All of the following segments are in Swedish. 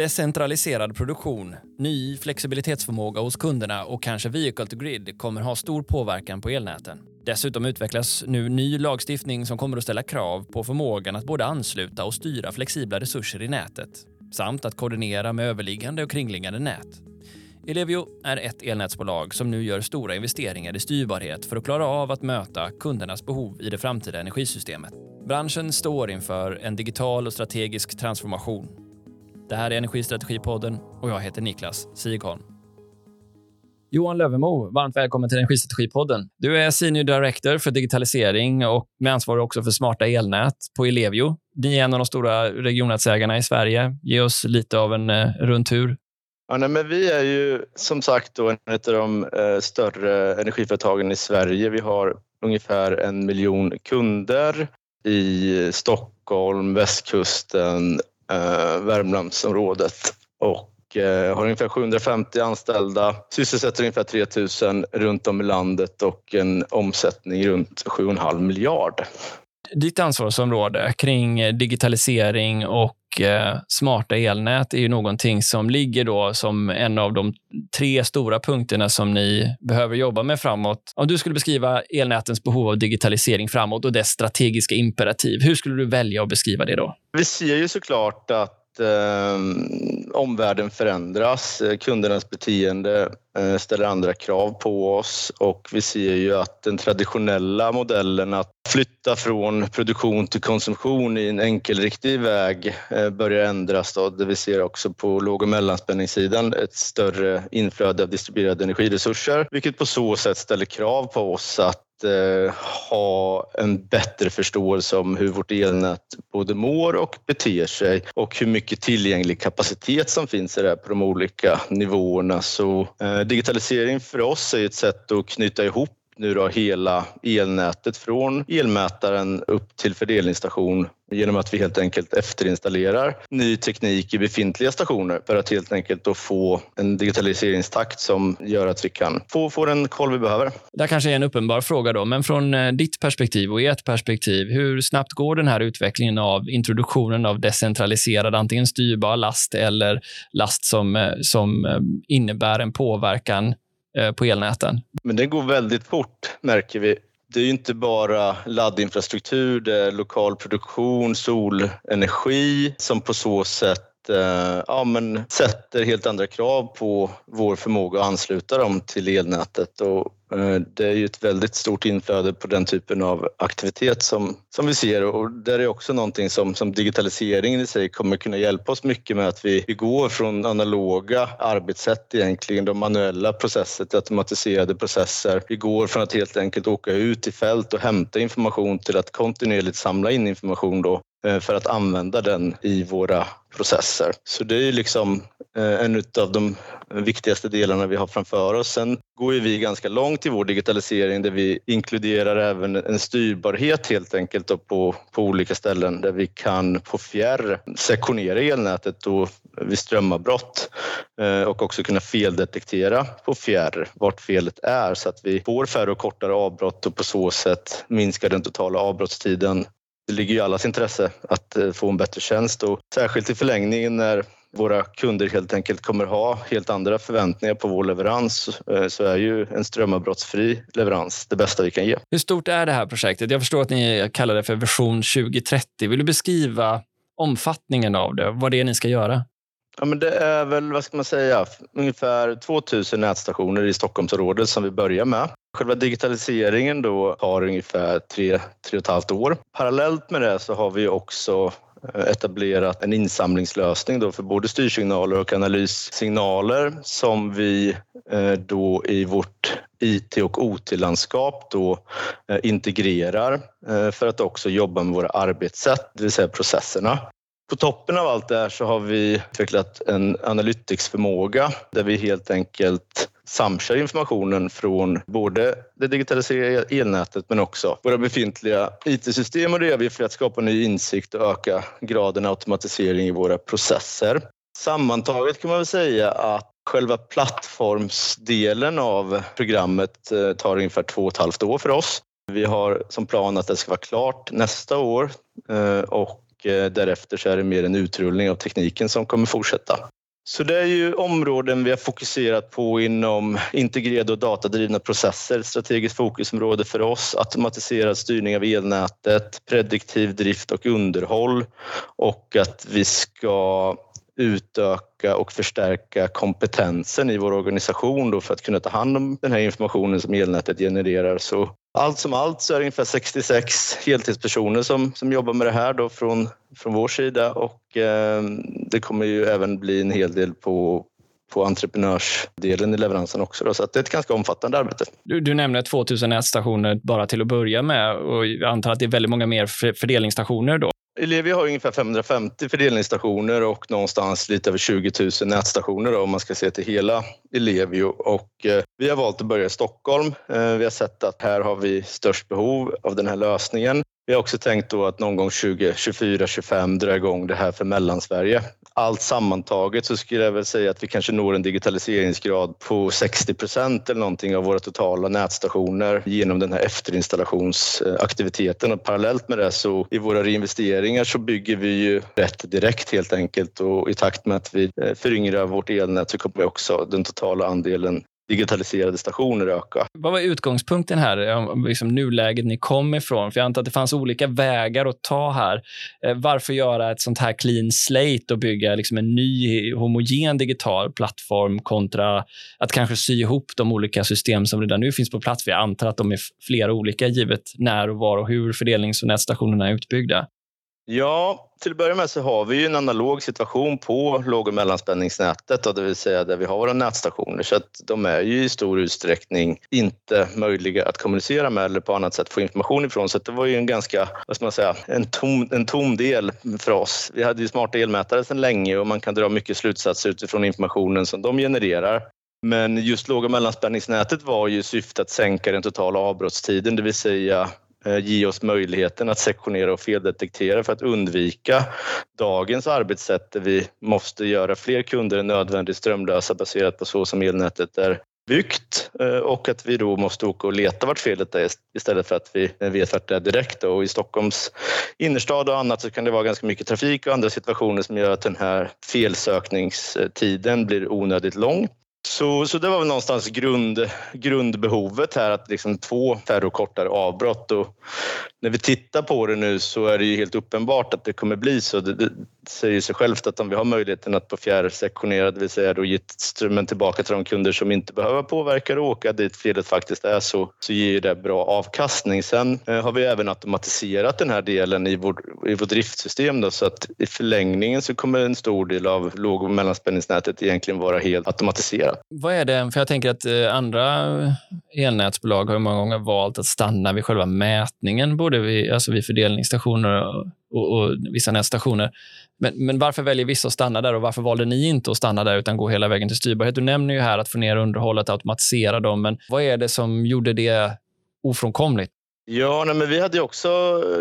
Decentraliserad produktion, ny flexibilitetsförmåga hos kunderna och kanske vehicle to grid kommer ha stor påverkan på elnäten. Dessutom utvecklas nu ny lagstiftning som kommer att ställa krav på förmågan att både ansluta och styra flexibla resurser i nätet samt att koordinera med överliggande och kringliggande nät. Ellevio är ett elnätsbolag som nu gör stora investeringar i styrbarhet för att klara av att möta kundernas behov i det framtida energisystemet. Branschen står inför en digital och strategisk transformation. Det här är Energistrategipodden och jag heter Niklas Sigholm. Johan Lövemo, varmt välkommen till Energistrategipodden. Du är Senior Director för digitalisering och med ansvar också för smarta elnät på Ellevio. Ni är en av de stora regionnätsägarna i Sverige. Ge oss lite av en eh, rundtur. Ja, nej, men vi är ju som sagt då en av de eh, större energiföretagen i Sverige. Vi har ungefär en miljon kunder i Stockholm, västkusten, Eh, Värmlandsområdet och eh, har ungefär 750 anställda, sysselsätter ungefär 3000 runt om i landet och en omsättning runt 7,5 miljard. Ditt ansvarsområde kring eh, digitalisering och eh, smarta elnät är ju någonting som ligger då som en av de tre stora punkterna som ni behöver jobba med framåt. Om du skulle beskriva elnätens behov av digitalisering framåt och dess strategiska imperativ, hur skulle du välja att beskriva det då? Vi ser ju såklart att eh, omvärlden förändras. Eh, kundernas beteende eh, ställer andra krav på oss och vi ser ju att den traditionella modellen att flytta från produktion till konsumtion i en enkelriktig väg eh, börjar ändras. Då. Det vi ser också på låg och mellanspänningssidan ett större inflöde av distribuerade energiresurser vilket på så sätt ställer krav på oss att eh, ha en bättre förståelse om hur vårt elnät både mår och beter sig och hur mycket tillgänglig kapacitet som finns i det här på de olika nivåerna. Så eh, digitalisering för oss är ett sätt att knyta ihop nu då hela elnätet från elmätaren upp till fördelningsstation genom att vi helt enkelt efterinstallerar ny teknik i befintliga stationer för att helt enkelt då få en digitaliseringstakt som gör att vi kan få, få den koll vi behöver. Det kanske är en uppenbar fråga då, men från eh, ditt perspektiv och ert perspektiv, hur snabbt går den här utvecklingen av introduktionen av decentraliserad, antingen styrbar last eller last som, eh, som eh, innebär en påverkan Eh, på elnäten? Men det går väldigt fort märker vi det är ju inte bara laddinfrastruktur, det är lokal produktion, solenergi som på så sätt eh, ja, men sätter helt andra krav på vår förmåga att ansluta dem till elnätet. Och Eh, det är ju ett väldigt stort inflöde på den typen av aktivitet som, som vi ser och där är också någonting som, som digitaliseringen i sig kommer kunna hjälpa oss mycket med att vi, vi går från analoga arbetssätt egentligen, de manuella processer till automatiserade processer. Vi går från att helt enkelt åka ut i fält och hämta information till att kontinuerligt samla in information då Eh, för att använda den i våra processer. Så det är liksom eh, en av de viktigaste delarna vi har framför oss. Sen går ju vi ganska långt i vår digitalisering där vi inkluderar även en styrbarhet helt enkelt på, på olika ställen där vi kan på fjärr sektionera elnätet då vid strömavbrott eh, och också kunna feldetektera på fjärr vart felet är så att vi får färre och kortare avbrott och på så sätt minskar den totala avbrottstiden det ligger i allas intresse att eh, få en bättre tjänst och särskilt i förlängningen när våra kunder helt enkelt kommer ha helt andra förväntningar på vår leverans eh, så är ju en strömavbrottsfri leverans det bästa vi kan ge. Hur stort är det här projektet? Jag förstår att ni kallar det för version 2030. Vill du beskriva omfattningen av det? Vad det är ni ska göra? Ja, men det är väl, vad ska man säga, ungefär 2000 nätstationer i Stockholmsområdet som vi börjar med. Själva digitaliseringen då tar ungefär tre, tre och ett halvt år. Parallellt med det så har vi också eh, etablerat en insamlingslösning då för både styrsignaler och analyssignaler som vi eh, då i vårt IT och OT-landskap då eh, integrerar för att också jobba med våra arbetssätt, det vill säga processerna. På toppen av allt det här så har vi utvecklat en analyticsförmåga där vi helt enkelt samkör informationen från både det digitaliserade elnätet men också våra befintliga IT-system och det gör vi för att skapa ny insikt och öka graden automatisering i våra processer. Sammantaget kan man väl säga att själva plattformsdelen av programmet eh, tar ungefär två och ett halvt år för oss. Vi har som plan att det ska vara klart nästa år eh, och och eh, därefter så är det mer en utrullning av tekniken som kommer fortsätta. Så det är ju områden vi har fokuserat på inom integrerade och datadrivna processer, strategiskt fokusområde för oss, automatiserad styrning av elnätet, prediktiv drift och underhåll och att vi ska utöka och förstärka kompetensen i vår organisation då för att kunna ta hand om den här informationen som elnätet genererar. Så allt som allt så är det ungefär 66 heltidspersoner som, som jobbar med det här då från, från vår sida och eh, det kommer ju även bli en hel del på, på entreprenörsdelen i leveransen också. Då, så det är ett ganska omfattande arbete. Du, du nämner 2000 nätstationer bara till att börja med och jag antar att det är väldigt många mer fördelningsstationer då. Ellevio har ungefär 550 fördelningsstationer och någonstans lite över 20 000 nätstationer då, om man ska se till hela Ellevio. Och, eh, vi har valt att börja i Stockholm. Eh, vi har sett att här har vi störst behov av den här lösningen. Vi har också tänkt då att någon gång 2024-25 dra igång det här för Mellansverige. Allt sammantaget så skulle jag väl säga att vi kanske når en digitaliseringsgrad på 60 procent eller någonting av våra totala nätstationer genom den här efterinstallationsaktiviteten och parallellt med det så i våra reinvesteringar så bygger vi ju rätt direkt helt enkelt och i takt med att vi eh, föryngrar vårt elnät så kommer också den totala andelen digitaliserade stationer öka. Vad var utgångspunkten här, eh, liksom nuläget ni kom ifrån? För jag antar att det fanns olika vägar att ta här. Eh, varför göra ett sånt här clean slate och bygga liksom en ny homogen digital plattform kontra att kanske sy ihop de olika system som redan nu finns på plats? För jag antar att de är flera olika givet när och var och hur fördelnings och nätstationerna är utbyggda. Ja, till att börja med så har vi ju en analog situation på låg och mellanspänningsnätet, det vill säga där vi har våra nätstationer. Så att de är ju i stor utsträckning inte möjliga att kommunicera med eller på annat sätt få information ifrån. Så det var ju en ganska, vad ska man säga, en tom, en tom del för oss. Vi hade ju smarta elmätare sedan länge och man kan dra mycket slutsatser utifrån informationen som de genererar. Men just låg och mellanspänningsnätet var ju syftet att sänka den totala avbrottstiden, det vill säga Eh, ge oss möjligheten att sektionera och feldetektera för att undvika dagens arbetssätt där vi måste göra fler kunder än nödvändigt strömlösa baserat på så som elnätet är byggt eh, och att vi då måste åka och leta vart felet är istället för att vi vet vart det är direkt. Och I Stockholms innerstad och annat så kan det vara ganska mycket trafik och andra situationer som gör att den här felsökningstiden blir onödigt lång. Så, så det var väl någonstans grund, grundbehovet här, att liksom få färre och kortare avbrott. Och när vi tittar på det nu så är det ju helt uppenbart att det kommer bli så. Det, det säger sig självt att om vi har möjligheten att på fjärrsektionera, det vill säga då ge strömmen tillbaka till de kunder som inte behöver påverka och åka dit felet faktiskt är så, så ger det bra avkastning. Sen eh, har vi även automatiserat den här delen i vårt, i vårt driftsystem då, så att i förlängningen så kommer en stor del av låg och mellanspänningsnätet egentligen vara helt automatiserat. Vad är det, för jag tänker att eh, andra elnätsbolag har många gånger valt att stanna vid själva mätningen, det vid, alltså vid fördelningsstationer och, och, och vissa nätstationer. Men, men, varför väljer vissa att stanna där och varför valde ni inte att stanna där utan gå hela vägen till styrbarhet? Du nämner ju här att få ner underhållet, automatisera dem, men vad är det som gjorde det ofrånkomligt? Ja, nej, men vi hade också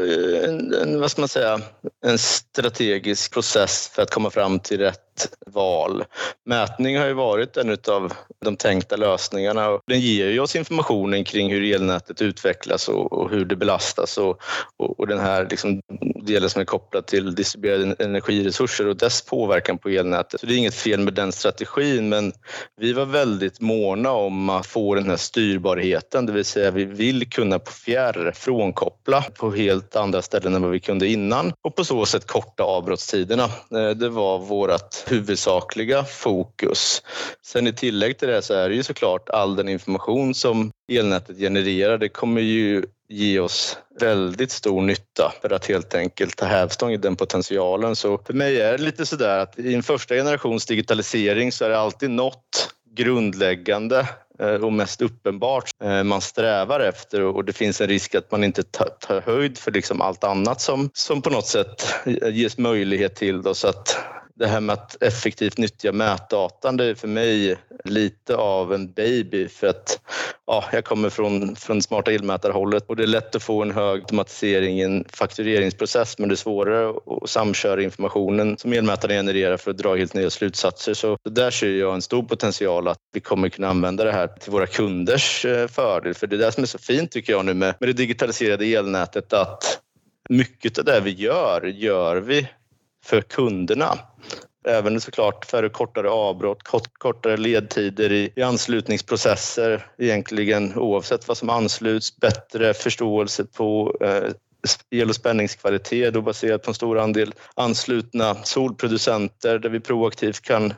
eh, en, en, vad ska man säga, en strategisk process för att komma fram till rätt val. Mätning har ju varit en av de tänkta lösningarna och den ger ju oss informationen kring hur elnätet utvecklas och, och hur det belastas och, och, och den här liksom delen som är kopplad till distribuerade energiresurser och dess påverkan på elnätet. Så det är inget fel med den strategin men vi var väldigt måna om att få den här styrbarheten, det vill säga vi vill kunna på fjärr frånkoppla på helt andra ställen än vad vi kunde innan och på så sätt korta avbrottstiderna. Eh, det var vårt huvudsakliga fokus. Sen i tillägg till det så är det ju såklart all den information som elnätet genererar. Det kommer ju ge oss väldigt stor nytta för att helt enkelt ta hävstång i den potentialen. Så för mig är det lite sådär att i en första generations digitalisering så är det alltid något grundläggande eh, och mest uppenbart eh, man strävar efter och det finns en risk att man inte tar höjd för liksom allt annat som, som på något sätt eh, ges möjlighet till. Då, så att det här med att effektivt nyttja mätdatan, det är för mig lite av en baby för att ja, jag kommer från, från smarta elmätarhållet och det är lätt att få en hög automatisering i en faktureringsprocess men det är svårare att samköra informationen som elmätaren genererar för att dra helt nya slutsatser. Så där ser jag en stor potential att vi kommer kunna använda det här till våra kunders eh, fördel. För det är det som är så fint tycker jag nu med, med det digitaliserade elnätet att mycket av det vi gör, gör vi för kunderna. Även såklart för kortare avbrott, kort, kortare ledtider i, i anslutningsprocesser egentligen oavsett vad som ansluts, bättre förståelse på eh, el och spänningskvalitet då baserat på en stor andel anslutna solproducenter där vi proaktivt kan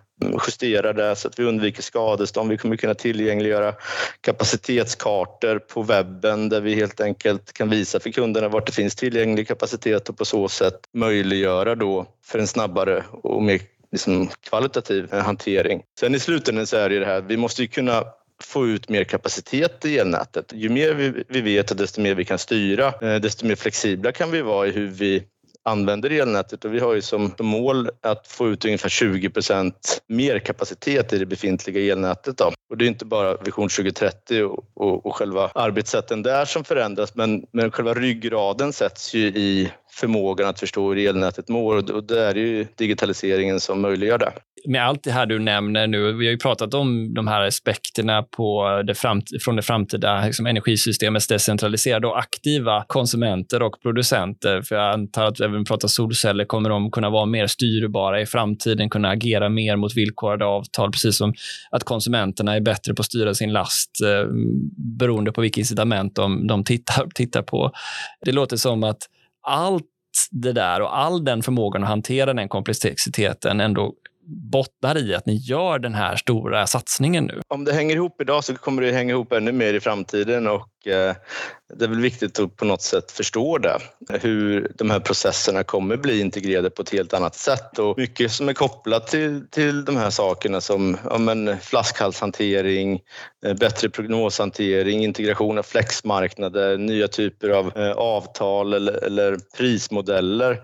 justera det så att vi undviker skadestånd. Vi kommer kunna tillgängliggöra kapacitetskartor på webben där vi helt enkelt kan visa för kunderna vart det finns tillgänglig kapacitet och på så sätt möjliggöra då för en snabbare och mer liksom kvalitativ eh, hantering. Sen i slutändan så är det ju det här, vi måste ju kunna få ut mer kapacitet i elnätet. Ju mer vi, vi vet och desto mer vi kan styra, eh, desto mer flexibla kan vi vara i hur vi använder elnätet och vi har ju som mål att få ut ungefär 20 procent mer kapacitet i det befintliga elnätet. Då. Och det är inte bara Vision 2030 och, och, och själva arbetssätten där som förändras men, men själva ryggraden sätts ju i förmågan att förstå hur elnätet mår och det är ju digitaliseringen som möjliggör det. Med allt det här du nämner nu, vi har ju pratat om de här aspekterna på det från det framtida liksom, energisystemets decentraliserade och aktiva konsumenter och producenter. För jag antar att även pratar solceller kommer de kunna vara mer styrbara i framtiden, kunna agera mer mot villkorade avtal, precis som att konsumenterna är bättre på att styra sin last eh, beroende på vilka incitament de, de tittar, tittar på. Det låter som att allt det där och all den förmågan att hantera den komplexiteten ändå bottnar i att ni gör den här stora satsningen nu? Om det hänger ihop idag så kommer det hänga ihop ännu mer i framtiden och eh, det är väl viktigt att på något sätt förstå det. Hur de här processerna kommer bli integrerade på ett helt annat sätt och mycket som är kopplat till, till de här sakerna som ja, men, flaskhalshantering, eh, bättre prognoshantering, integration av flexmarknader, nya typer av eh, avtal eller, eller prismodeller.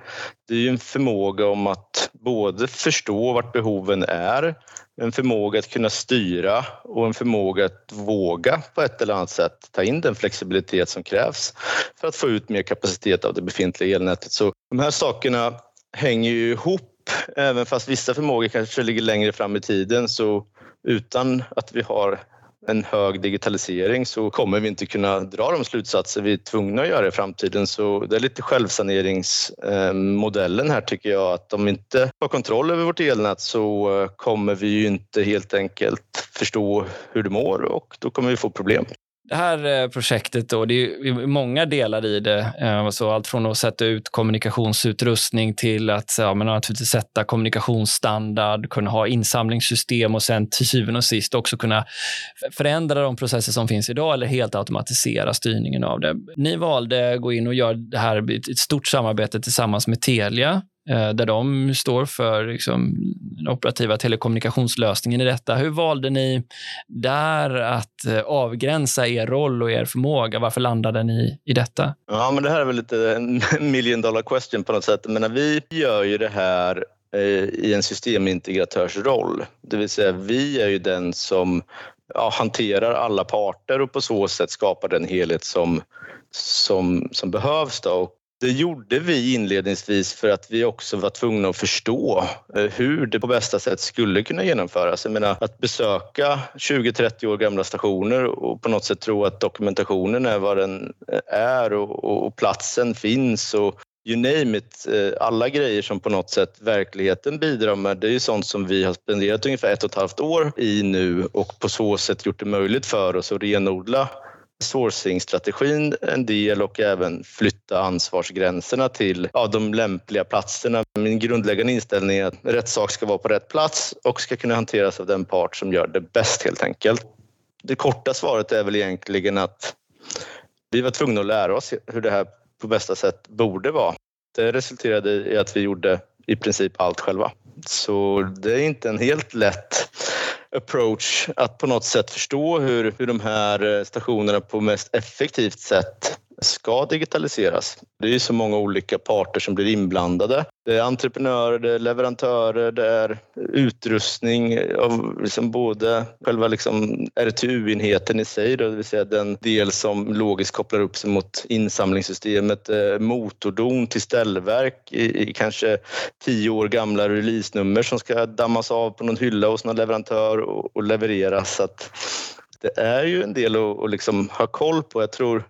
Det är ju en förmåga om att både förstå vart behoven är en förmåga att kunna styra och en förmåga att våga på ett eller annat sätt ta in den flexibilitet som krävs för att få ut mer kapacitet av det befintliga elnätet. Så de här sakerna hänger ju ihop även fast vissa förmågor kanske ligger längre fram i tiden så utan att vi har en hög digitalisering så kommer vi inte kunna dra de slutsatser vi är tvungna att göra i framtiden. Så det är lite självsaneringsmodellen här tycker jag att om vi inte har kontroll över vårt elnät så eh, kommer vi ju inte helt enkelt förstå hur det mår och då kommer vi få problem. Det här eh, projektet då, det är många delar i det. Eh, så allt från att sätta ut kommunikationsutrustning till att ja, men naturligtvis sätta kommunikationsstandard, kunna ha insamlingssystem och sen till syvende och sist också kunna förändra de processer som finns idag eller helt automatisera styrningen av det. Ni valde att gå in och göra det här ett stort samarbete tillsammans med Telia Eh, där de står för liksom, den operativa telekommunikationslösningen i detta. Hur valde ni där att eh, avgränsa er roll och er förmåga? Varför landade ni i detta? Ja, men det här är väl lite en million dollar question på något sätt. Men vi gör ju det här eh, i en systemintegratörsroll. Det vill säga, vi är ju den som ja, hanterar alla parter och på så sätt skapar den helhet som, som, som behövs. Då. Det gjorde vi inledningsvis för att vi också var tvungna att förstå eh, hur det på bästa sätt skulle kunna genomföras. Jag menar, att besöka 20-30 år gamla stationer och på något sätt tro att dokumentationen är vad den eh, är och, och platsen finns och you name it. Eh, alla grejer som på något sätt verkligheten bidrar med, det är ju sånt som vi har spenderat ungefär ett och ett halvt år i nu och på så sätt gjort det möjligt för oss att renodla sourcingstrategin en del och även flytta ansvarsgränserna till ja, de lämpliga platserna. Min grundläggande inställning är att rätt sak ska vara på rätt plats och ska kunna hanteras av den part som gör det bäst helt enkelt. Det korta svaret är väl egentligen att vi var tvungna att lära oss hur det här på bästa sätt borde vara. Det resulterade i att vi gjorde i princip allt själva. Så det är inte en helt lätt approach att på något sätt förstå hur, hur de här eh, stationerna på mest effektivt sätt ska digitaliseras. Det är så många olika parter som blir inblandade. Det är entreprenörer, det är leverantörer, det är utrustning av liksom både själva liksom RTU-enheten i sig, då, det vill säga den del som logiskt kopplar upp sig mot insamlingssystemet, eh, motordon till ställverk i, i kanske tio år gamla releasenummer som ska dammas av på någon hylla hos någon leverantör och, och levereras. Så att det är ju en del att, att liksom ha koll på. Jag tror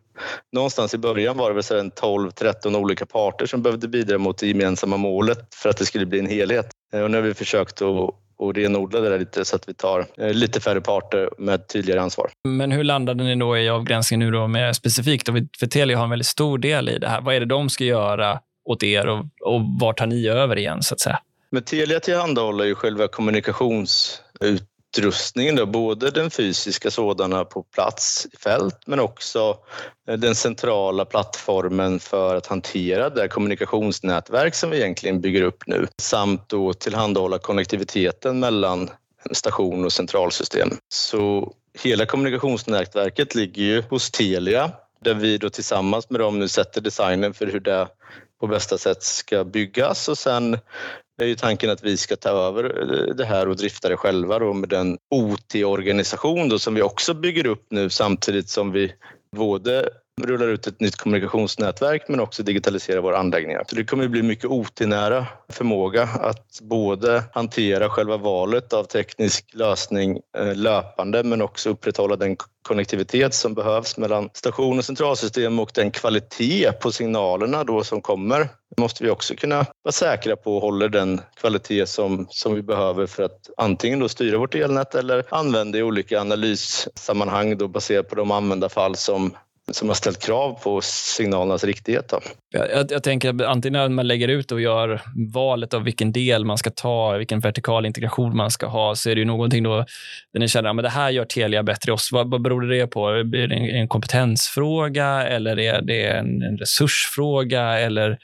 någonstans i början var det väl 12-13 olika parter som behövde bidra mot det gemensamma målet för att det skulle bli en helhet. Eh, och nu har vi försökt att och renodla det där lite så att vi tar eh, lite färre parter med tydligare ansvar. Men hur landade ni då i avgränsningen nu då med specifikt? Då? För Telia har en väldigt stor del i det här. Vad är det de ska göra åt er och, och var tar ni över igen så att säga? Men Telia tillhandahåller ju själva kommunikations utrustningen, då, både den fysiska sådana på plats i fält men också eh, den centrala plattformen för att hantera det kommunikationsnätverk som vi egentligen bygger upp nu samt då tillhandahålla konnektiviteten mellan station och centralsystem. Så hela kommunikationsnätverket ligger ju hos Telia där vi då tillsammans med dem nu sätter designen för hur det på bästa sätt ska byggas och sen är ju tanken att vi ska ta över eh, det här och drifta det själva då med den OT-organisation som vi också bygger upp nu samtidigt som vi både rullar ut ett nytt kommunikationsnätverk men också digitaliserar våra anläggningar. Så det kommer att bli mycket OT-nära förmåga att både hantera själva valet av teknisk lösning eh, löpande men också upprätthålla den konnektivitet som behövs mellan station och centralsystem och den kvalitet på signalerna då som kommer måste vi också kunna vara säkra på håller den kvalitet som, som vi behöver för att antingen då styra vårt elnät eller använda i olika analyssammanhang då baserat på de användarfall som som har ställt krav på signalernas riktighet. Då. Jag, jag tänker att antingen när man lägger ut och gör valet av vilken del man ska ta, vilken vertikal integration man ska ha, så är det ju någonting då där ni känner att det här gör Telia bättre oss. Vad, vad beror det på? Är det en kompetensfråga eller är det en, en resursfråga? Eller,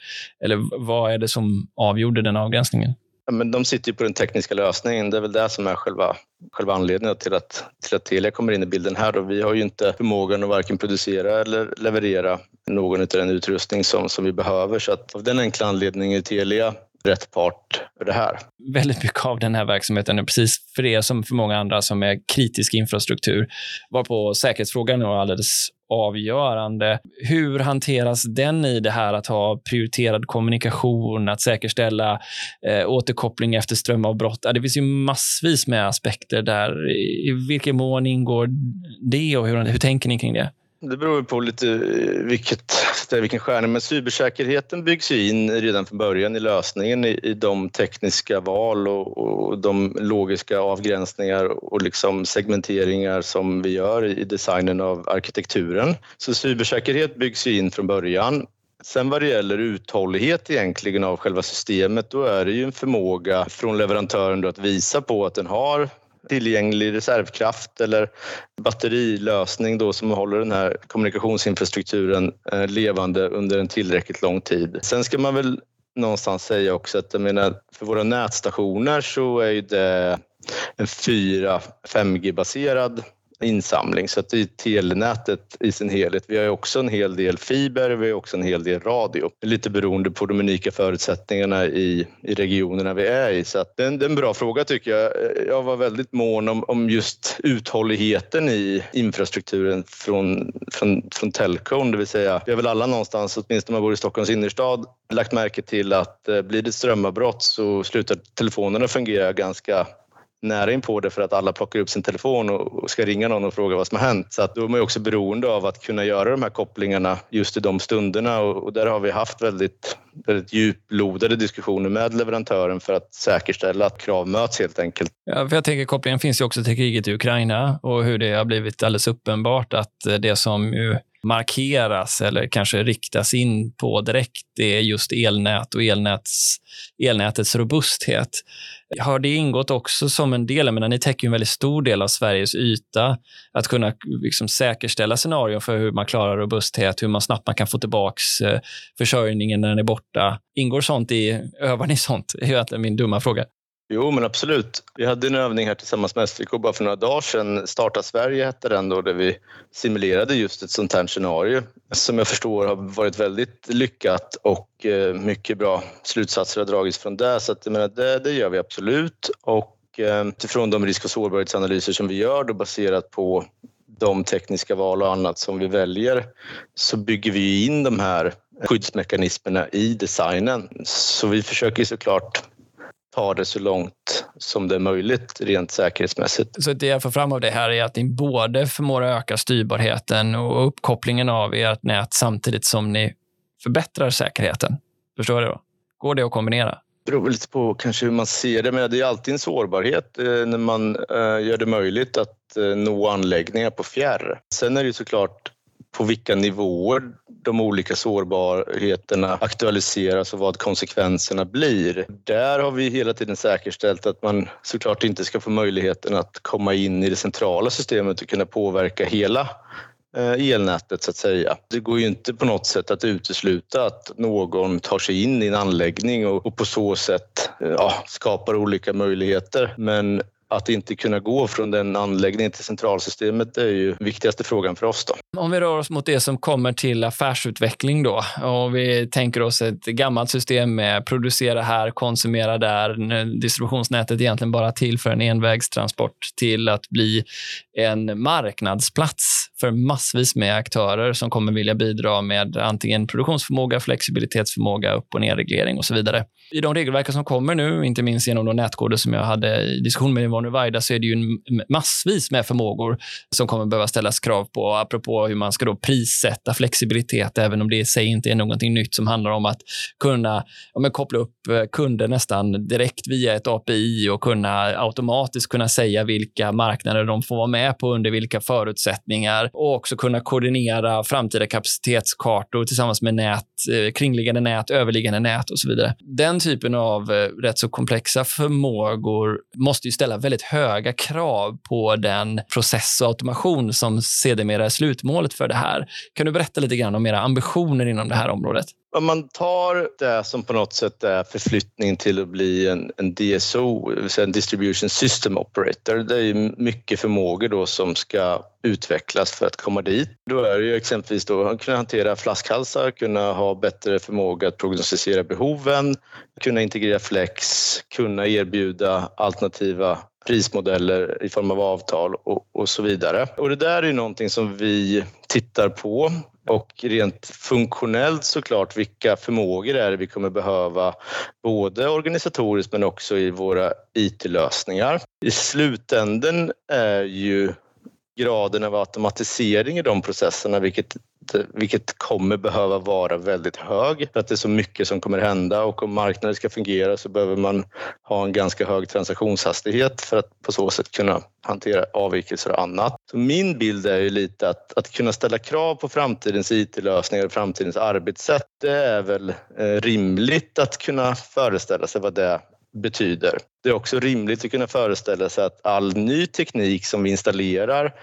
eller vad är det som avgjorde den avgränsningen? Ja, men de sitter ju på den tekniska lösningen. Det är väl det som är själva, själva anledningen till att, till att Telia kommer in i bilden här. Och vi har ju inte förmågan att varken producera eller leverera någon av den utrustning som, som vi behöver. Så att av den enkla anledningen är Telia rätt part för det här. Väldigt mycket av den här verksamheten är precis för er som för många andra som är kritisk infrastruktur. Varpå säkerhetsfrågan är alldeles avgörande. Hur hanteras den i det här att ha prioriterad kommunikation, att säkerställa eh, återkoppling efter strömavbrott? Ja, det finns ju massvis med aspekter där. I vilken mån ingår det och hur, hur tänker ni kring det? Det beror på lite eh, vilket, vilken stjärna, men cybersäkerheten byggs ju in redan från början i lösningen i, i de tekniska val och, och, de logiska avgränsningar och liksom segmenteringar som vi gör i designen av arkitekturen. Så cybersäkerhet byggs ju in från början. Sen vad det gäller uthållighet egentligen av själva systemet, då är det ju en förmåga från leverantören att visa på att den har tillgänglig reservkraft eller batterilösning då som håller den här kommunikationsinfrastrukturen eh, levande under en tillräckligt lång tid. Sen ska man väl någonstans säga också att jag menar, för våra nätstationer så är det en 4-5G-baserad insamling så att det är telenätet i sin helhet. Vi har också en hel del fiber, vi har också en hel del radio. Lite beroende på de unika förutsättningarna i, i regionerna vi är i. Så att det, är en, det är en bra fråga tycker jag. Jag var väldigt mån om, om just uthålligheten i infrastrukturen från, från, från telcon, det vill säga vi har väl alla någonstans, åtminstone om man bor i Stockholms innerstad, lagt märke till att eh, blir det strömavbrott så slutar telefonerna fungera ganska nära in på det för att alla plockar upp sin telefon och ska ringa någon och fråga vad som har hänt. Så att då är man också beroende av att kunna göra de här kopplingarna just i de stunderna och där har vi haft väldigt, väldigt djuplodade diskussioner med leverantören för att säkerställa att krav möts helt enkelt. Ja, för jag tänker kopplingen finns ju också till kriget i Ukraina och hur det har blivit alldeles uppenbart att eh, det som ju markeras eller kanske riktas in på direkt det är just elnät och elnäts, elnätets robusthet. Har det ingått också som en del, jag menar, ni täcker en väldigt stor del av Sveriges yta, att kunna liksom säkerställa scenarion för hur man klarar robusthet, hur man snabbt man kan få tillbaks eh, försörjningen när den är borta. Ingår sånt i, övar ni sånt? Det är min dumma fråga. Jo, men absolut. Vi hade en övning här tillsammans med SVK bara för några dagar sedan. Starta Sverige hette den då, där vi simulerade just ett sånt här scenario som jag förstår har varit väldigt lyckat och eh, mycket bra slutsatser har dragits från det. Så att, jag menar, det, det gör vi absolut. Och eh, utifrån de risk och sårbarhetsanalyser som vi gör då baserat på de tekniska val och annat som vi väljer så bygger vi in de här skyddsmekanismerna i designen. Så vi försöker såklart ta det så långt som det är möjligt rent säkerhetsmässigt. Så det jag får fram av det här är att ni både förmår öka styrbarheten och uppkopplingen av ert nät samtidigt som ni förbättrar säkerheten. Förstår du? Då? Går det att kombinera? Det beror lite på kanske hur man ser det, men det är alltid en sårbarhet eh, när man eh, gör det möjligt att eh, nå anläggningar på fjärr. Sen är det såklart på vilka nivåer de olika sårbarheterna aktualiseras och vad konsekvenserna blir. Där har vi hela tiden säkerställt att man såklart inte ska få möjligheten att komma in i det centrala systemet och kunna påverka hela eh, elnätet så att säga. Det går ju inte på något sätt att utesluta att någon tar sig in i en anläggning och, på så sätt eh, ja, skapar olika möjligheter. Men att inte kunna gå från den anläggningen till centralsystemet är ju viktigaste frågan för oss. Då. Om vi rör oss mot det som kommer till affärsutveckling då och vi tänker oss ett gammalt system med producera här, konsumera där, distributionsnätet egentligen bara till för en envägstransport till att bli en marknadsplats för massvis med aktörer som kommer vilja bidra med antingen produktionsförmåga, flexibilitetsförmåga, upp och nerreglering och så vidare. I de regelverk som kommer nu, inte minst genom de nätkoder som jag hade i diskussion med Manu Vaida så är det ju massvis med förmågor som kommer behöva ställas krav på. Apropå hur man ska då prissätta flexibilitet, även om det i sig inte är någonting nytt som handlar om att kunna ja, koppla upp eh, kunder nästan direkt via ett API och kunna automatiskt kunna säga vilka marknader de får vara med på under vilka förutsättningar och också kunna koordinera framtida kapacitetskartor tillsammans med nät, eh, kringliggande nät, överliggande nät och så vidare. Den typen av eh, rätt så komplexa förmågor måste ju ställa väldigt höga krav på den process och automation som sedermera är slutmålet för det här. Kan du berätta lite grann om era ambitioner inom det här området? Om man tar det som på något sätt är förflyttning till att bli en, en DSO, det vill säga en Distribution System Operator, det är ju mycket förmågor då som ska utvecklas för att komma dit. Då är det ju exempelvis då att kunna hantera flaskhalsar, kunna ha bättre förmåga att prognostisera behoven, kunna integrera flex, kunna erbjuda alternativa prismodeller i form av avtal och, och så vidare. Och det där är ju någonting som vi tittar på och rent funktionellt såklart vilka förmågor är det vi kommer behöva både organisatoriskt men också i våra IT-lösningar. I slutänden är ju graden av automatisering i de processerna, vilket, vilket kommer behöva vara väldigt hög för att det är så mycket som kommer hända och om marknaden ska fungera så behöver man ha en ganska hög transaktionshastighet för att på så sätt kunna hantera avvikelser och annat. Så min bild är ju lite att, att kunna ställa krav på framtidens IT-lösningar och framtidens arbetssätt, det är väl eh, rimligt att kunna föreställa sig vad det betyder. Det är också rimligt att kunna föreställa sig att all ny teknik som vi installerar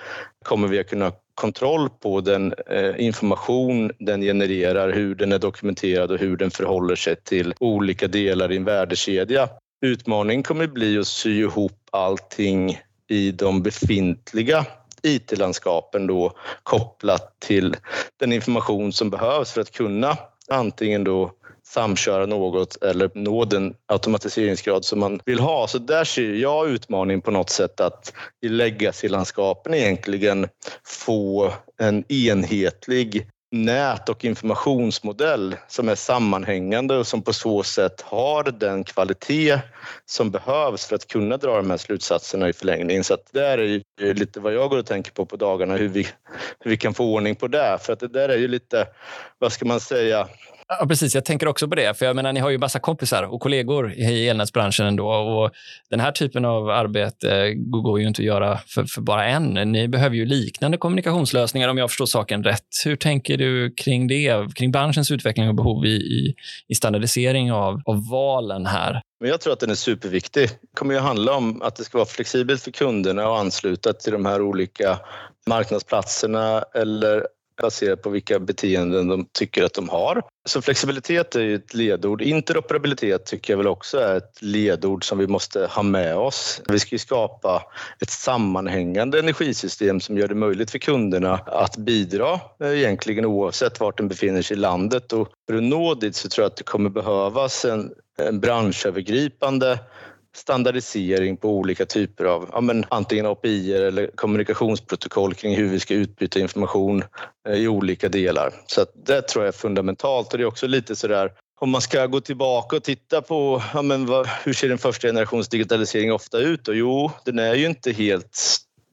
kommer vi att kunna ha kontroll på den eh, information den genererar, hur den är dokumenterad och hur den förhåller sig till olika delar i en värdekedja. Utmaningen kommer bli att sy ihop allting i de befintliga IT-landskapen då kopplat till den information som behövs för att kunna antingen då samköra något eller nå den automatiseringsgrad som man vill ha. Så där ser jag utmaningen på något sätt att i legacy-landskapen egentligen få en enhetlig nät och informationsmodell som är sammanhängande och som på så sätt har den kvalitet som behövs för att kunna dra de här slutsatserna i förlängningen. Så att det är ju lite vad jag går och tänker på på dagarna, hur vi, hur vi kan få ordning på det. För att det där är ju lite, vad ska man säga, Ja, precis. Jag tänker också på det. För jag menar, ni har ju massa kompisar och kollegor i elnätsbranschen ändå. Och den här typen av arbete eh, går ju inte att göra för, för, bara en. Ni behöver ju liknande kommunikationslösningar om jag förstår saken rätt. Hur tänker du kring det? Kring branschens utveckling och behov i, i, i standardisering av, av valen här? Men jag tror att den är superviktig. Det kommer ju handla om att det ska vara flexibelt för kunderna att ansluta till de här olika marknadsplatserna eller baserat på vilka beteenden de tycker att de har. Så flexibilitet är ju ett ledord. Interoperabilitet tycker jag väl också är ett ledord som vi måste ha med oss. Vi ska ju skapa ett sammanhängande energisystem som gör det möjligt för kunderna att bidra eh, egentligen oavsett vart de befinner sig i landet. Och för att nå dit så tror jag att det kommer behövas en, en branschövergripande standardisering på olika typer av ja, men antingen API eller kommunikationsprotokoll kring hur vi ska utbyta information eh, i olika delar. Så att det tror jag är fundamentalt och det är också lite sådär om man ska gå tillbaka och titta på ja, men vad, hur ser en första generations digitalisering ofta ut? Och jo, den är ju inte helt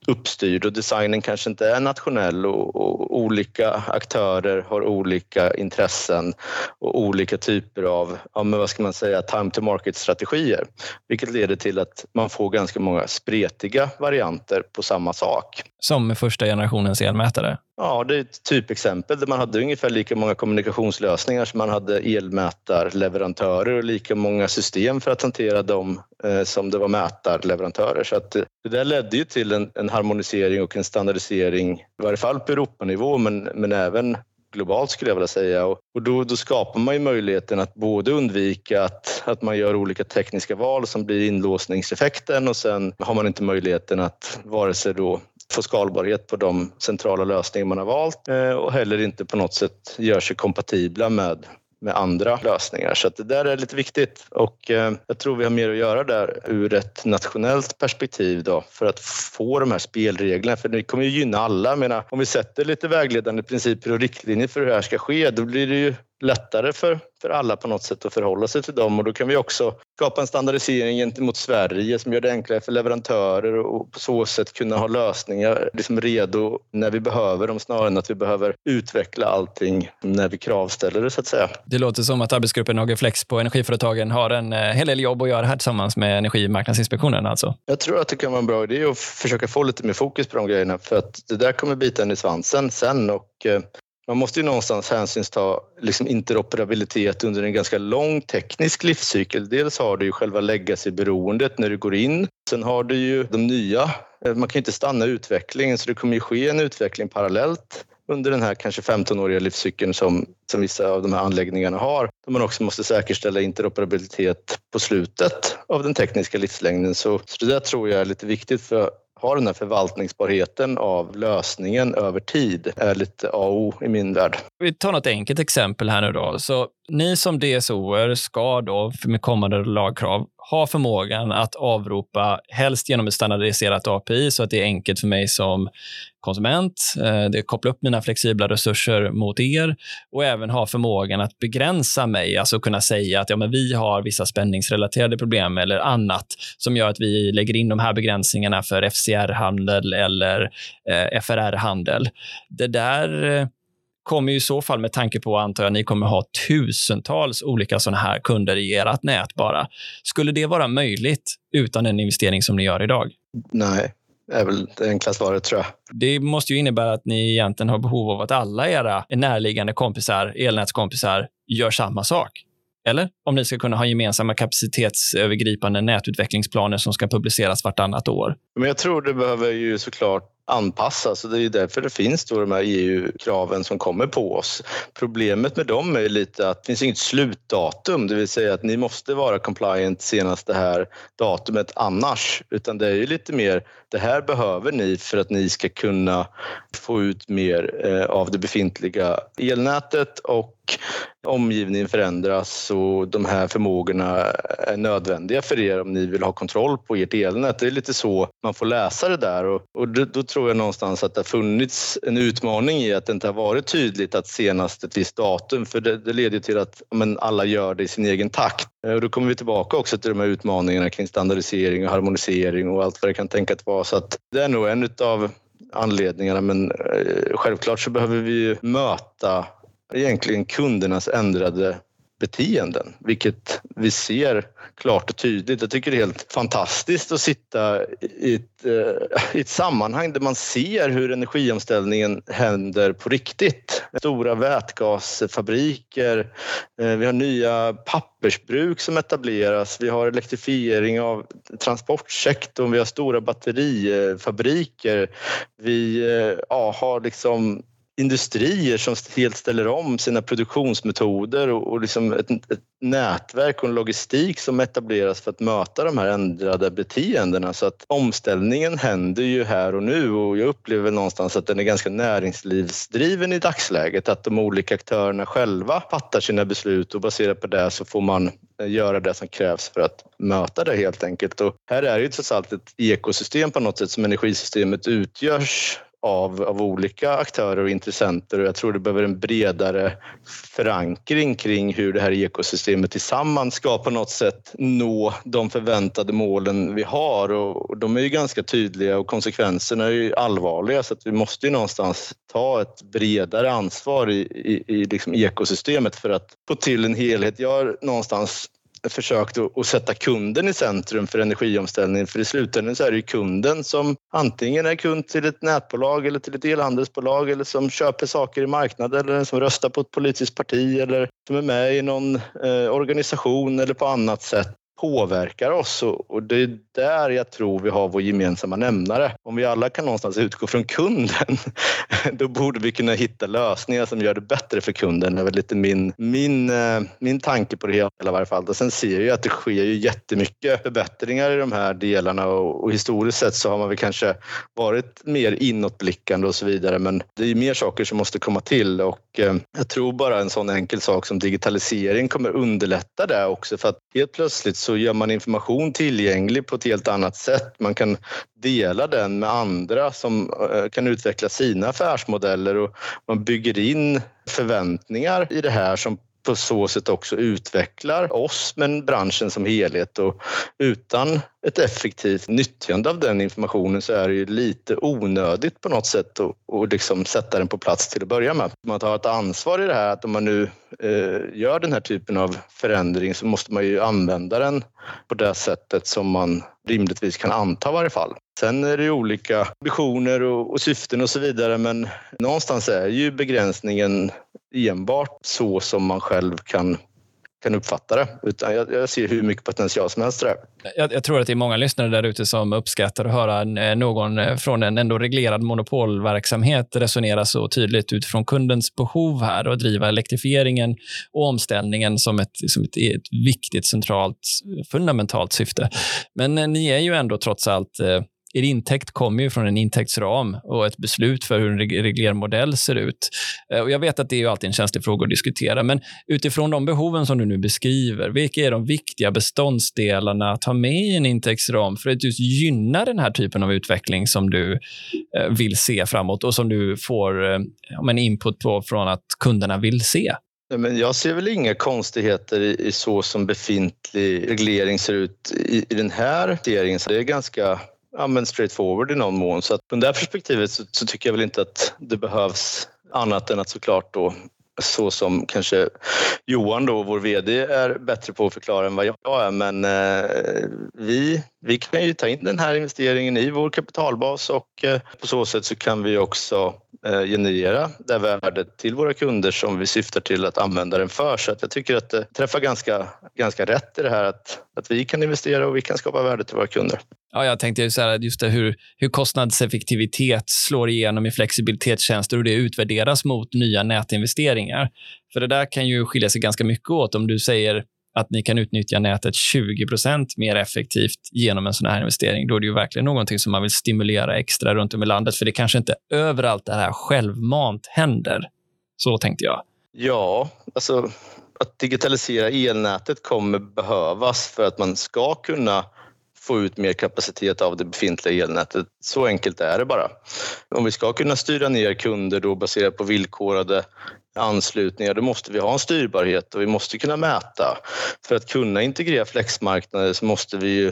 uppstyrd och designen kanske inte är nationell och, och, olika aktörer har olika intressen och olika typer av, ja, men vad ska man säga, time to market-strategier. Vilket leder till att man får ganska många spretiga varianter på samma sak. Som med första generationens elmätare? Ja, det är ett typexempel där man hade ungefär lika många kommunikationslösningar som man hade elmätarleverantörer och lika många system för att hantera dem eh, som det var mätarleverantörer. Så att eh, det där ledde ju till en, en, harmonisering och en standardisering, i varje fall på Europanivå men, men även globalt skulle jag vilja säga. Och, och då, då, skapar man ju möjligheten att både undvika att, att man gör olika tekniska val som blir inlåsningseffekten och sen har man inte möjligheten att vare sig då få skalbarhet på de centrala lösningar man har valt eh, och heller inte på något sätt gör sig kompatibla med med andra lösningar. Så det där är lite viktigt och eh, jag tror vi har mer att göra där ur ett nationellt perspektiv då för att få de här spelreglerna för det kommer ju gynna alla. Jag menar, om vi sätter lite vägledande principer och riktlinjer för hur det här ska ske då blir det ju lättare för, för alla på något sätt att förhålla sig till dem och då kan vi också skapa en standardisering gentemot Sverige som gör det enklare för leverantörer och på så sätt kunna ha lösningar liksom redo när vi behöver dem snarare än att vi behöver utveckla allting när vi kravställer det så att säga. Det låter som att arbetsgruppen AG Flex på Energiföretagen har en eh, hel del jobb att göra här tillsammans med Energimarknadsinspektionen alltså. Jag tror att det kan vara en bra idé att försöka få lite mer fokus på de grejerna för att det där kommer bita en i svansen sen och eh, man måste ju någonstans hänsynsta liksom interoperabilitet under en ganska lång teknisk livscykel. Dels har du ju själva legacy-beroendet när du går in. Sen har du ju de nya. Eh, man kan ju inte stanna utvecklingen så det kommer ju ske en utveckling parallellt under den här kanske 15-åriga livscykeln som, som vissa av de här anläggningarna har. Där man också måste säkerställa interoperabilitet på slutet av den tekniska livslängden. Så, så det där tror jag är lite viktigt för ha den här förvaltningsbarheten av lösningen över tid är lite A och O i min värld. Vi tar något enkelt exempel här nu då. Så ni som DSOer ska då med kommande lagkrav ha förmågan att avropa, helst genom ett standardiserat API, så att det är enkelt för mig som konsument. Eh, det kopplar upp mina flexibla resurser mot er och även ha förmågan att begränsa mig, alltså kunna säga att ja, men vi har vissa spänningsrelaterade problem eller annat som gör att vi lägger in de här begränsningarna för FCR-handel eller eh, FRR-handel. Det där eh, kommer i så fall med tanke på, antar jag, ni kommer ha tusentals olika sådana här kunder i ert nät bara. Skulle det vara möjligt utan den investering som ni gör idag? Nej, är väl det enkla svaret tror jag. Det måste ju innebära att ni egentligen har behov av att alla era närliggande kompisar, elnätskompisar, gör samma sak. Eller? Om ni ska kunna ha gemensamma kapacitetsövergripande nätutvecklingsplaner som ska publiceras vartannat år. Men jag tror det behöver ju såklart anpassas. Och det är därför det finns då de här EU-kraven som kommer på oss. Problemet med dem är lite att det finns inget slutdatum, det vill säga att ni måste vara compliant senast det här datumet annars, utan det är ju lite mer det här behöver ni för att ni ska kunna få ut mer eh, av det befintliga elnätet och omgivningen förändras och de här förmågorna är nödvändiga för er om ni vill ha kontroll på ert elnät. Det är lite så man får läsa det där och, och då tror jag någonstans att det har funnits en utmaning i att det inte har varit tydligt att senast ett visst datum för det, det leder till att men, alla gör det i sin egen takt. Eh, och då kommer vi tillbaka också till de här utmaningarna kring standardisering och harmonisering och allt vad det kan tänkas vara. Så att det är nog en av anledningarna men eh, självklart så behöver vi möta egentligen kundernas ändrade beteenden, vilket vi ser klart och tydligt. Jag tycker det är helt fantastiskt att sitta i ett, eh, i ett sammanhang där man ser hur energiomställningen händer på riktigt. Stora vätgasfabriker, eh, vi har nya pappersbruk som etableras, vi har elektrifiering av transportsektorn, vi har stora batterifabriker. Vi eh, ja, har liksom industrier som helt ställer om sina produktionsmetoder och, och liksom ett, ett, nätverk och en logistik som etableras för att möta de här ändrade beteendena. Så att omställningen händer ju här och nu och jag upplever någonstans att den är ganska näringslivsdriven i dagsläget. Att de olika aktörerna själva fattar sina beslut och baserat på det så får man eh, göra det som krävs för att möta det helt enkelt. Och här är ju trots allt ett ekosystem på något sätt som energisystemet utgörs av, av olika aktörer och intressenter. Och jag tror det behöver en bredare förankring kring hur det här ekosystemet tillsammans ska på något sätt nå de förväntade målen vi har. Och, och de är ju ganska tydliga och konsekvenserna är ju allvarliga. Så att vi måste ju någonstans ta ett bredare ansvar i, i, i liksom ekosystemet för att få till en helhet. Jag har någonstans försökt att sätta kunden i centrum för energiomställningen. För i slutändan så är det ju kunden som antingen är kund till ett nätbolag eller till ett elhandelsbolag eller som köper saker i marknaden eller som röstar på ett politiskt parti eller som är med i någon eh, organisation eller på annat sätt påverkar oss och det är där jag tror vi har vår gemensamma nämnare. Om vi alla kan någonstans utgå från kunden, då borde vi kunna hitta lösningar som gör det bättre för kunden. Det är väl lite min, min, eh, min tanke på det hela i varje fall. Och sen ser jag att det sker ju jättemycket förbättringar i de här delarna och, och historiskt sett så har man väl kanske varit mer inåtblickande och så vidare. Men det är ju mer saker som måste komma till och eh, jag tror bara en sån enkel sak som digitalisering kommer underlätta det också för att helt plötsligt så gör man information tillgänglig på ett helt annat sätt. Man kan dela den med andra som eh, kan utveckla sina affärsmodeller och man bygger in förväntningar i det här som på så sätt också utvecklar oss men branschen som helhet och utan ett effektivt nyttjande av den informationen så är det ju lite onödigt på något sätt att och liksom sätta den på plats till att börja med. Man tar ett ansvar i det här att om man nu eh, gör den här typen av förändring så måste man ju använda den på det sättet som man rimligtvis kan anta i varje fall. Sen är det ju olika visioner och, och syften och så vidare men någonstans är ju begränsningen enbart så som man själv kan kan uppfatta det. Utan jag, jag ser hur mycket potential som helst där. Jag, jag, tror att det är många lyssnare där ute som uppskattar att höra eh, någon eh, från en ändå reglerad monopolverksamhet resonera så tydligt utifrån kundens behov här och driva elektrifieringen och omställningen som ett, som ett, ett viktigt, centralt, fundamentalt syfte. Men eh, ni är ju ändå trots allt eh, er intäkt kommer ju från en intäktsram och ett beslut för hur en reglermodell ser ut. Eh, och jag vet att det är alltid en känslig fråga att diskutera, men utifrån de behoven som du nu beskriver, vilka är de viktiga beståndsdelarna att ha med i en intäktsram för att just gynna den här typen av utveckling som du eh, vill se framåt och som du får eh, ja, en input på från att kunderna vill se? Men jag ser väl inga konstigheter i, så som befintlig reglering ser ut i, i den här regleringen. det är ganska ja, men straight forward i någon mån. Så att från det perspektivet så, så, tycker jag väl inte att det behövs annat än att såklart då så som kanske Johan då, vår VD, är bättre på att förklara än vad jag är. Men eh, vi, vi kan ju ta in den här investeringen i vår kapitalbas och eh, på så sätt så kan vi också eh, generera det värdet till våra kunder som vi syftar till att använda den för. Så att jag tycker att det träffar ganska, ganska rätt i det här att, att vi kan investera och vi kan skapa värde till våra kunder. Ja, jag tänkte så här, just det, hur, hur kostnadseffektivitet slår igenom i flexibilitetstjänster och det utvärderas mot nya nätinvesteringar. För det där kan ju skilja sig ganska mycket åt om du säger att ni kan utnyttja nätet 20% mer effektivt genom en sån här investering. Då är det ju verkligen någonting som man vill stimulera extra runt om i landet, för det kanske inte överallt det här självmant händer. Så tänkte jag. Ja, alltså att digitalisera elnätet kommer behövas för att man ska kunna få ut mer kapacitet av det befintliga elnätet. Så enkelt är det bara. Om vi ska kunna styra ner kunder då baserat på villkorade anslutningar, då måste vi ha en styrbarhet och vi måste kunna mäta. För att kunna integrera flexmarknader så måste vi ju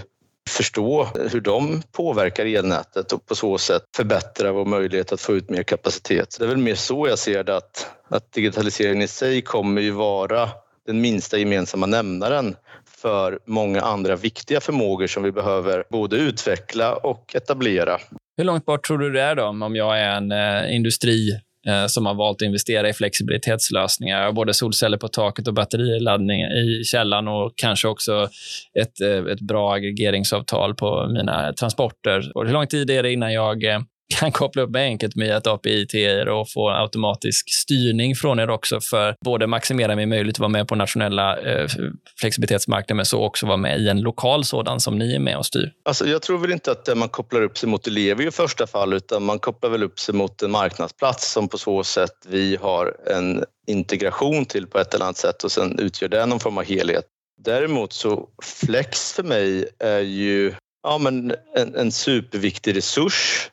förstå hur de påverkar elnätet och på så sätt förbättra vår möjlighet att få ut mer kapacitet. det är väl mer så jag ser det att, att digitaliseringen i sig kommer ju vara den minsta gemensamma nämnaren för många andra viktiga förmågor som vi behöver både utveckla och etablera. Hur långt bort tror du det är då, om jag är en eh, industri Eh, som har valt att investera i flexibilitetslösningar, både solceller på taket och batteriladdning i källan och kanske också ett, eh, ett bra aggregeringsavtal på mina transporter. Och hur lång tid är det innan jag eh, kan koppla upp enkelt med ett API till er och få automatisk styrning från er också för både maximera min möjlighet att vara med på nationella eh, flexibilitetsmarknader men så också vara med i en lokal sådan som ni är med och styr? Alltså, jag tror väl inte att man kopplar upp sig mot elever i första fall utan man kopplar väl upp sig mot en marknadsplats som på så sätt vi har en integration till på ett eller annat sätt och sen utgör det någon form av helhet. Däremot så flex för mig är ju ja, men en, en superviktig resurs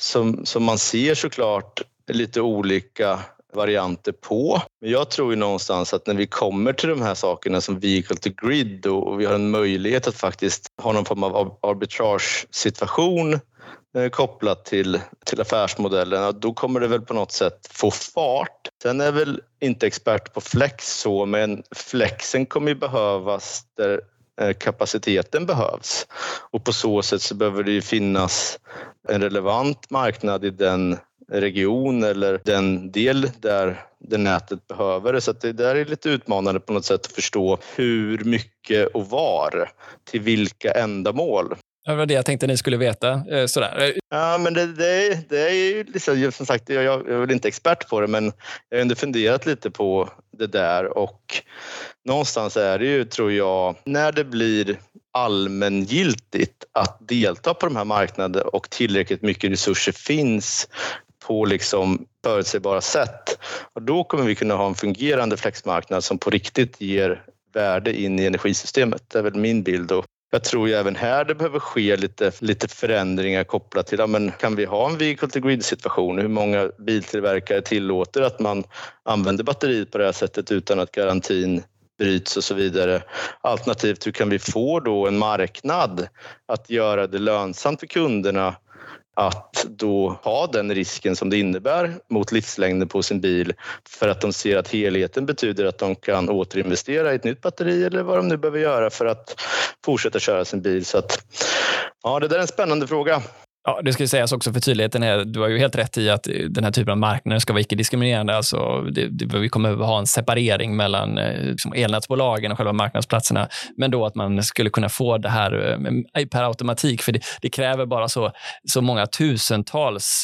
som, som man ser såklart lite olika varianter på. Men jag tror ju någonstans att när vi kommer till de här sakerna som vehicle to grid och vi har en möjlighet att faktiskt ha någon form av arbitrage-situation eh, kopplat till, till affärsmodellen, då kommer det väl på något sätt få fart. Sen är jag väl inte expert på flex så, men flexen kommer ju behövas där Eh, kapaciteten behövs. Och på så sätt så behöver det ju finnas en relevant marknad i den region eller den del där det nätet behöver det. Så det där är lite utmanande på något sätt att förstå hur mycket och var till vilka ändamål. Det var det jag tänkte ni skulle veta. Eh, sådär. Ja, men det, det, det är ju liksom, som sagt, jag, jag är väl inte expert på det, men jag har ändå funderat lite på det där och någonstans är det ju, tror jag, när det blir allmängiltigt att delta på de här marknaderna och tillräckligt mycket resurser finns på liksom förutsägbara sätt. Och då kommer vi kunna ha en fungerande flexmarknad som på riktigt ger värde in i energisystemet. Det är väl min bild. Och jag tror ju även här det behöver ske lite, lite förändringar kopplat till, ja, men kan vi ha en vehicle to grid situation? Hur många biltillverkare tillåter att man använder batteriet på det här sättet utan att garantin bryts och så vidare. Alternativt hur kan vi få då en marknad att göra det lönsamt för kunderna att då ha den risken som det innebär mot livslängden på sin bil för att de ser att helheten betyder att de kan återinvestera i ett nytt batteri eller vad de nu behöver göra för att fortsätta köra sin bil. Så att, ja, det där är en spännande fråga. Ja, det ska sägas också för tydligheten. Är, du har ju helt rätt i att den här typen av marknader ska vara icke-diskriminerande. Alltså det, det, vi kommer att ha en separering mellan eh, liksom elnätsbolagen och själva marknadsplatserna. Men då att man skulle kunna få det här eh, per automatik. För det, det kräver bara så, så många tusentals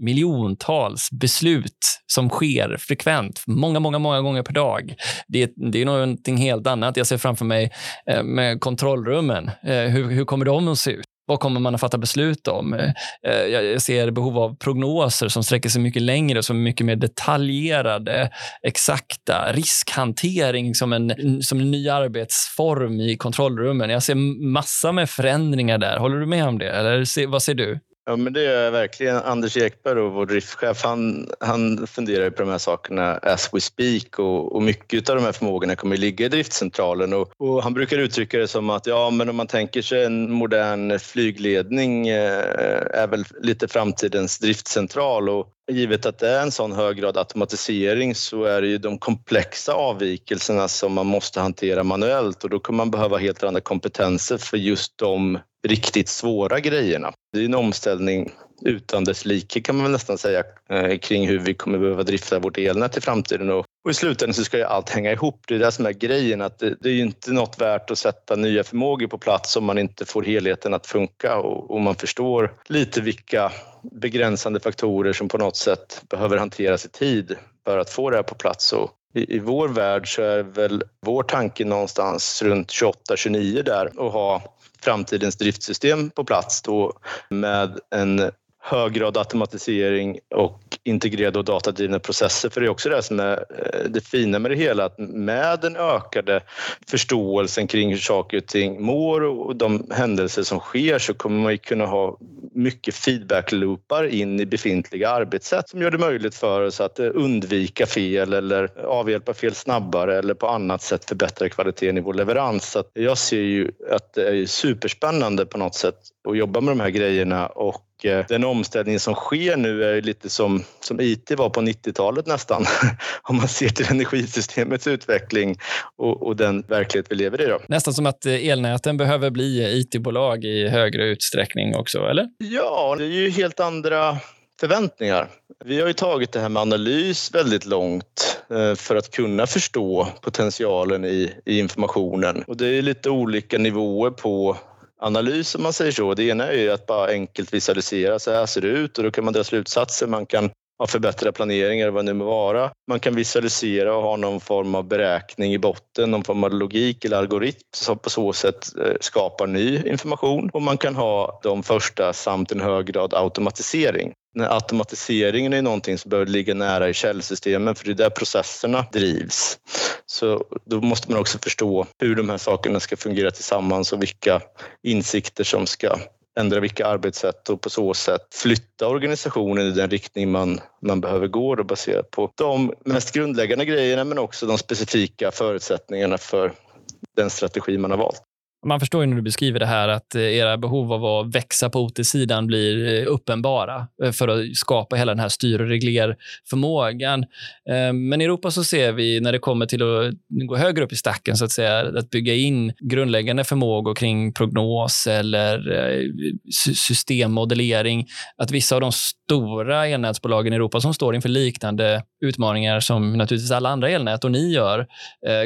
miljontals beslut som sker frekvent, många, många, många gånger per dag. Det, det är någonting helt annat. Jag ser framför mig eh, med kontrollrummen. Eh, hur, hur kommer de att se ut? Vad kommer man att fatta beslut om? Eh, eh, jag ser behov av prognoser som sträcker sig mycket längre och som är mycket mer detaljerade, exakta. Riskhantering som en, som en ny arbetsform i kontrollrummen. Jag ser massa med förändringar där. Håller du med om det? Eller vad ser du? Ja, men det är verkligen. Anders Ekberg, och vår driftchef, han, han funderar på de här sakerna as we speak och, och mycket av de här förmågorna kommer att ligga i driftcentralen. Och, och, han brukar uttrycka det som att ja, men om man tänker sig en modern flygledning eh, är väl lite framtidens driftcentral och givet att det är en sån hög grad automatisering så är det ju de komplexa avvikelserna som man måste hantera manuellt och då kommer man behöva helt andra kompetenser för just de riktigt svåra grejerna. Det är en omställning utan dess like kan man väl nästan säga eh, kring hur vi kommer behöva drifta vårt elnät i framtiden. Och, och i slutändan så ska ju allt hänga ihop. Det är det som är grejen, att det, det är ju inte något värt att sätta nya förmågor på plats om man inte får helheten att funka och, och man förstår lite vilka begränsande faktorer som på något sätt behöver hanteras i tid för att få det här på plats. Och i, I vår värld så är väl vår tanke någonstans runt 28-29 där och ha framtidens driftsystem på plats då med en hög grad automatisering och integrerade och datadrivna processer. För det är också det som är eh, det fina med det hela, att med den ökade förståelsen kring hur saker och ting mår och de händelser som sker så kommer man ju kunna ha mycket feedback-loopar in i befintliga arbetssätt som gör det möjligt för oss att eh, undvika fel eller avhjälpa fel snabbare eller på annat sätt förbättra kvaliteten i vår leverans. Så jag ser ju att det är superspännande på något sätt att jobba med de här grejerna och Eh, den omställning som sker nu är lite som, som IT var på 90-talet nästan. Om man ser till energisystemets utveckling och, och den verklighet vi lever i. Då. Nästan som att eh, elnäten behöver bli IT-bolag i högre utsträckning också, eller? Ja, det är ju helt andra förväntningar. Vi har ju tagit det här med analys väldigt långt eh, för att kunna förstå potentialen i, i informationen. Och det är lite olika nivåer på analys om man säger så. Det ena är ju att bara enkelt visualisera, så här ser det ut och då kan man dra slutsatser. Man kan ha förbättrad planering eller vad det nu må vara. Man kan visualisera och ha någon form av beräkning i botten, någon form av logik eller algoritm som på så sätt eh, skapar ny information och man kan ha de första samt en hög grad automatisering när automatiseringen är någonting som behöver ligga nära i källsystemen för det är där processerna drivs. Så då måste man också förstå hur de här sakerna ska fungera tillsammans och vilka insikter som ska ändra vilka arbetssätt och på så sätt flytta organisationen i den riktning man, man behöver gå då baserat på de mest grundläggande grejerna men också de specifika förutsättningarna för den strategi man har valt. Man förstår ju när du beskriver det här att eh, era behov av att växa på OT-sidan blir eh, uppenbara eh, för att skapa hela den här styr och reglerförmågan. Ehm, men i Europa så ser vi när det kommer till att gå högre upp i stacken, så att säga, att bygga in grundläggande förmågor kring prognos eller systemmodellering, att vissa av de stora elnätsbolagen i Europa som står inför liknande utmaningar som naturligtvis alla andra elnät och ni gör,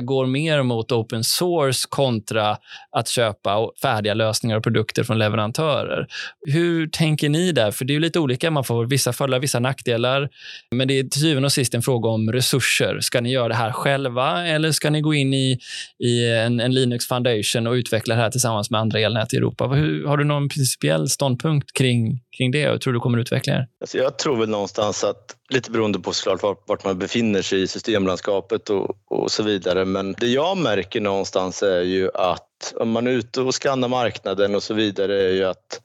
går mer mot open source kontra att att köpa färdiga lösningar och produkter från leverantörer. Hur tänker ni där? För det är lite olika. Man får vissa fördelar, vissa nackdelar. Men det är till syvende och sist en fråga om resurser. Ska ni göra det här själva eller ska ni gå in i, i en, en Linux Foundation och utveckla det här tillsammans med andra elnät i Europa? Hur, har du någon principiell ståndpunkt kring, kring det? och tror du kommer utveckla er? Alltså jag tror väl någonstans att, lite beroende på såklart vart, vart man befinner sig i systemlandskapet och, och så vidare, men det jag märker någonstans är ju att om man är ute och skannar marknaden och så vidare är ju att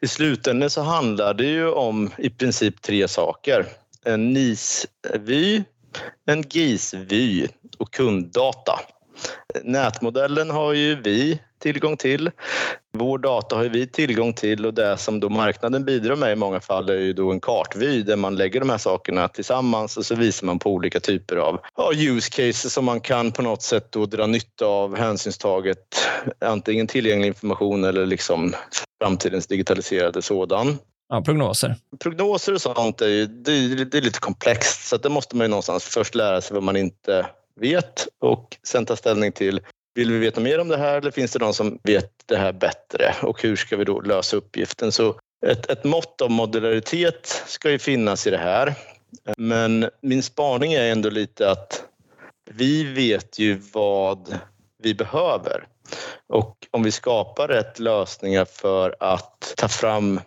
i slutändan så handlar det ju om i princip tre saker. En NIS-vy, en GIS-vy och kunddata. Nätmodellen har ju vi tillgång till. Vår data har vi tillgång till och det som då marknaden bidrar med i många fall är ju då en kartvy där man lägger de här sakerna tillsammans och så visar man på olika typer av ja, use cases som man kan på något sätt då dra nytta av hänsynstaget antingen tillgänglig information eller liksom framtidens digitaliserade sådan. Ja, prognoser. Prognoser och sånt är, ju, det är, det är lite komplext så det måste man ju någonstans först lära sig vad man inte vet och sen ta ställning till vill vi veta mer om det här eller finns det någon som vet det här bättre och hur ska vi då lösa uppgiften? Så ett, ett mått av modularitet ska ju finnas i det här. Men min spaning är ändå lite att vi vet ju vad vi behöver. Och om vi skapar rätt lösningar för att ta fram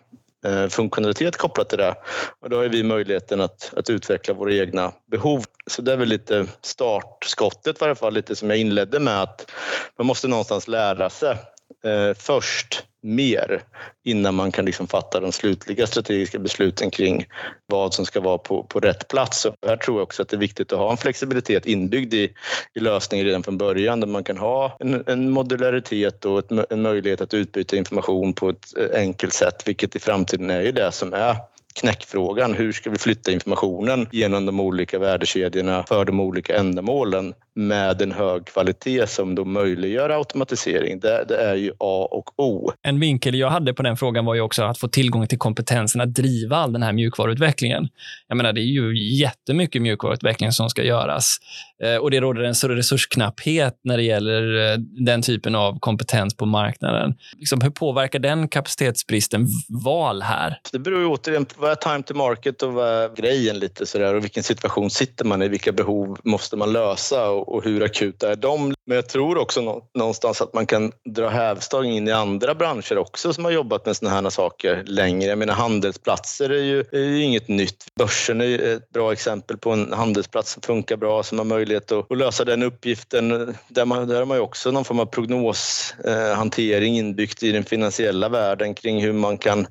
Eh, funktionalitet kopplat till det. Och då har vi möjligheten att, att utveckla våra egna behov. Så det är väl lite startskottet i varje fall, lite som jag inledde med att man måste någonstans lära sig eh, först mer innan man kan liksom fatta de slutliga strategiska besluten kring vad som ska vara på, på rätt plats. Så här tror jag också att det är viktigt att ha en flexibilitet inbyggd i, i lösningen redan från början där man kan ha en, en modularitet och ett, en möjlighet att utbyta information på ett eh, enkelt sätt, vilket i framtiden är ju det som är knäckfrågan. Hur ska vi flytta informationen genom de olika värdekedjorna för de olika ändamålen med en hög kvalitet som då möjliggör automatisering. Det, det, är ju A och O. En vinkel jag hade på den frågan var ju också att få tillgång till kompetensen att driva all den här mjukvaruutvecklingen. Jag menar, det är ju jättemycket mjukvaruutveckling som ska göras eh, och det råder en större resursknapphet när det gäller eh, den typen av kompetens på marknaden. Liksom, hur påverkar den kapacitetsbristen val här? Det beror ju återigen på vad är time to market och vad är grejen lite sådär och vilken situation sitter man i, vilka behov måste man lösa och, och hur akuta är de? Men jag tror också någonstans att man kan dra hävstång in i andra branscher också som har jobbat med sådana här saker längre. Jag menar handelsplatser är ju, är ju inget nytt. Börsen är ett bra exempel på en handelsplats som funkar bra, som har möjlighet att, att lösa den uppgiften. Där, man, där har man ju också någon form av prognoshantering inbyggt i den finansiella världen kring hur man kan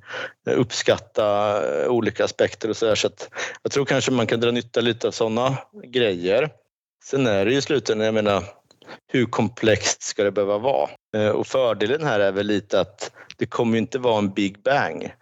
eh, uppskatta eh, olika aspekter och så, där. så att jag tror kanske man kan dra nytta lite av sådana grejer. Sen är det ju i slutändan, jag menar, hur komplext ska det behöva vara? Eh, och fördelen här är väl lite att det kommer inte vara en big bang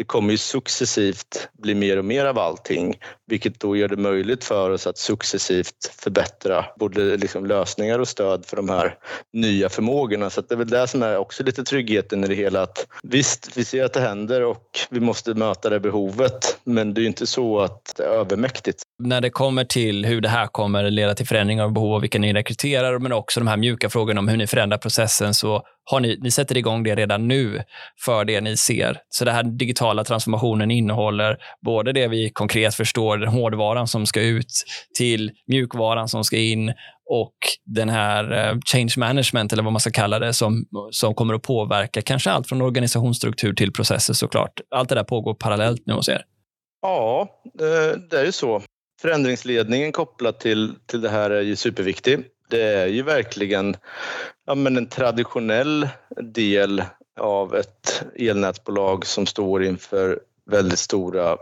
det kommer ju successivt bli mer och mer av allting, vilket då gör det möjligt för oss att successivt förbättra både liksom lösningar och stöd för de här nya förmågorna. Så det är väl det som är också lite tryggheten i det hela. Att visst, vi ser att det händer och vi måste möta det behovet, men det är ju inte så att det är övermäktigt. När det kommer till hur det här kommer leda till förändringar av behov och vilka ni rekryterar, men också de här mjuka frågorna om hur ni förändrar processen, så har ni, ni sätter igång det redan nu för det ni ser. Så den här digitala transformationen innehåller både det vi konkret förstår, den hårdvaran som ska ut, till mjukvaran som ska in och den här eh, change management, eller vad man ska kalla det, som, som kommer att påverka kanske allt från organisationsstruktur till processer såklart. Allt det där pågår parallellt nu hos er. Ja, eh, det är ju så. Förändringsledningen kopplat till, till det här är ju superviktig. Det är ju verkligen ja, men en traditionell del av ett elnätsbolag som står inför väldigt stora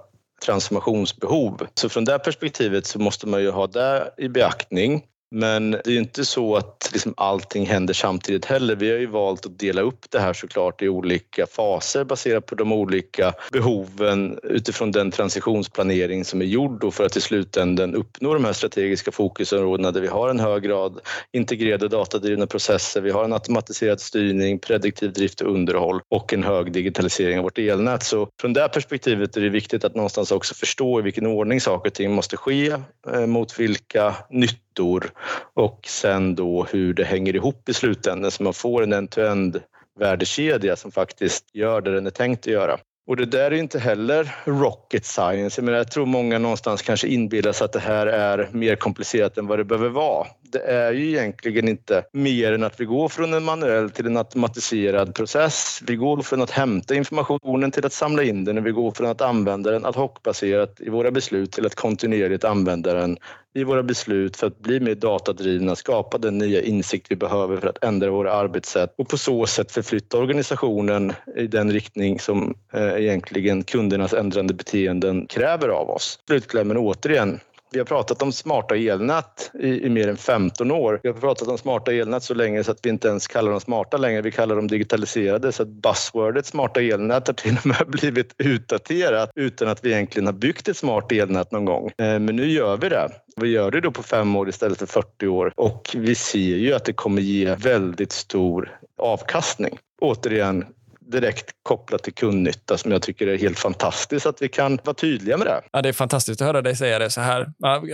transformationsbehov. Så från det perspektivet så måste man ju ha det i beaktning. Men det är ju inte så att liksom allting händer samtidigt heller. Vi har ju valt att dela upp det här såklart i olika faser baserat på de olika behoven utifrån den transitionsplanering som är gjord för att i slutändan uppnå de här strategiska fokusområdena där vi har en hög grad integrerade datadrivna processer, vi har en automatiserad styrning, prediktiv drift och underhåll och en hög digitalisering av vårt elnät. Så från det perspektivet är det viktigt att någonstans också förstå i vilken ordning saker och ting måste ske, eh, mot vilka nyttor ytor och sen då hur det hänger ihop i slutändan så man får en end-to-end värdekedja som faktiskt gör det den är tänkt att göra. Och det där är inte heller rocket science. Jag, menar, jag tror många någonstans kanske inbillar sig att det här är mer komplicerat än vad det behöver vara. Det är ju egentligen inte mer än att vi går från en manuell till en automatiserad process. Vi går från att hämta informationen till att samla in den och vi går från att använda den ad hoc-baserat i våra beslut till att kontinuerligt använda den i våra beslut för att bli mer datadrivna, skapa den nya insikt vi behöver för att ändra våra arbetssätt och på så sätt förflytta organisationen i den riktning som eh, egentligen kundernas ändrande beteenden kräver av oss. Slutklämmen återigen, vi har pratat om smarta elnät i, i, mer än 15 år. Vi har pratat om smarta elnät så länge så att vi inte ens kallar dem smarta längre. Vi kallar dem digitaliserade så att buzzwordet smarta elnät har till och med blivit utdaterat utan att vi egentligen har byggt ett smart elnät någon gång. Eh, men nu gör vi det. Vi gör det då på fem år istället för 40 år och vi ser ju att det kommer ge väldigt stor avkastning. Återigen, direkt kopplat till kundnytta som jag tycker är helt fantastiskt att vi kan vara tydliga med det. Ja, det är fantastiskt att höra dig säga det så här.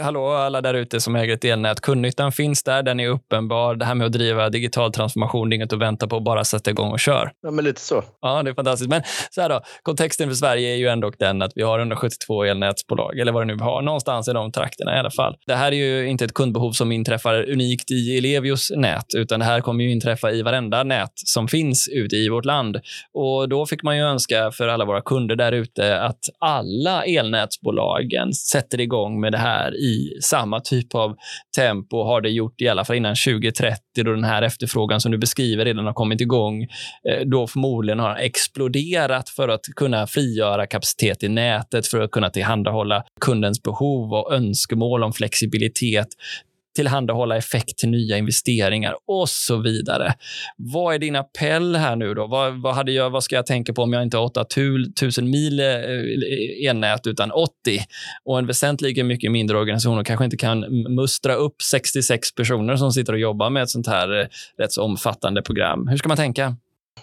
Hallå alla där ute som äger ett elnät. Kundnyttan finns där, den är uppenbar. Det här med att driva digital transformation, det är inget att vänta på, bara sätta igång och kör. Ja, men lite så. Ja, det är fantastiskt. Men så här då, kontexten för Sverige är ju ändå den att vi har 172 elnätsbolag, eller vad det nu har, någonstans i de trakterna i alla fall. Det här är ju inte ett kundbehov som inträffar unikt i Elevios nät, utan det här kommer ju inträffa i varenda nät som finns ute i vårt land. Och Då fick man ju önska för alla våra kunder där ute att alla elnätsbolagen sätter igång med det här i samma typ av tempo har det gjort i alla fall innan 2030 då den här efterfrågan som du beskriver redan har kommit igång. Eh, då förmodligen har exploderat för att kunna frigöra kapacitet i nätet för att kunna tillhandahålla kundens behov och önskemål om flexibilitet tillhandahålla effekt till nya investeringar och så vidare. Vad är din appell här nu då? Vad, vad, hade jag, vad ska jag tänka på om jag inte har 8000 mil eh, eh, elnät utan 80 och en väsentligen mycket mindre organisation och kanske inte kan mustra upp 66 personer som sitter och jobbar med ett sånt här eh, rätt så omfattande program. Hur ska man tänka?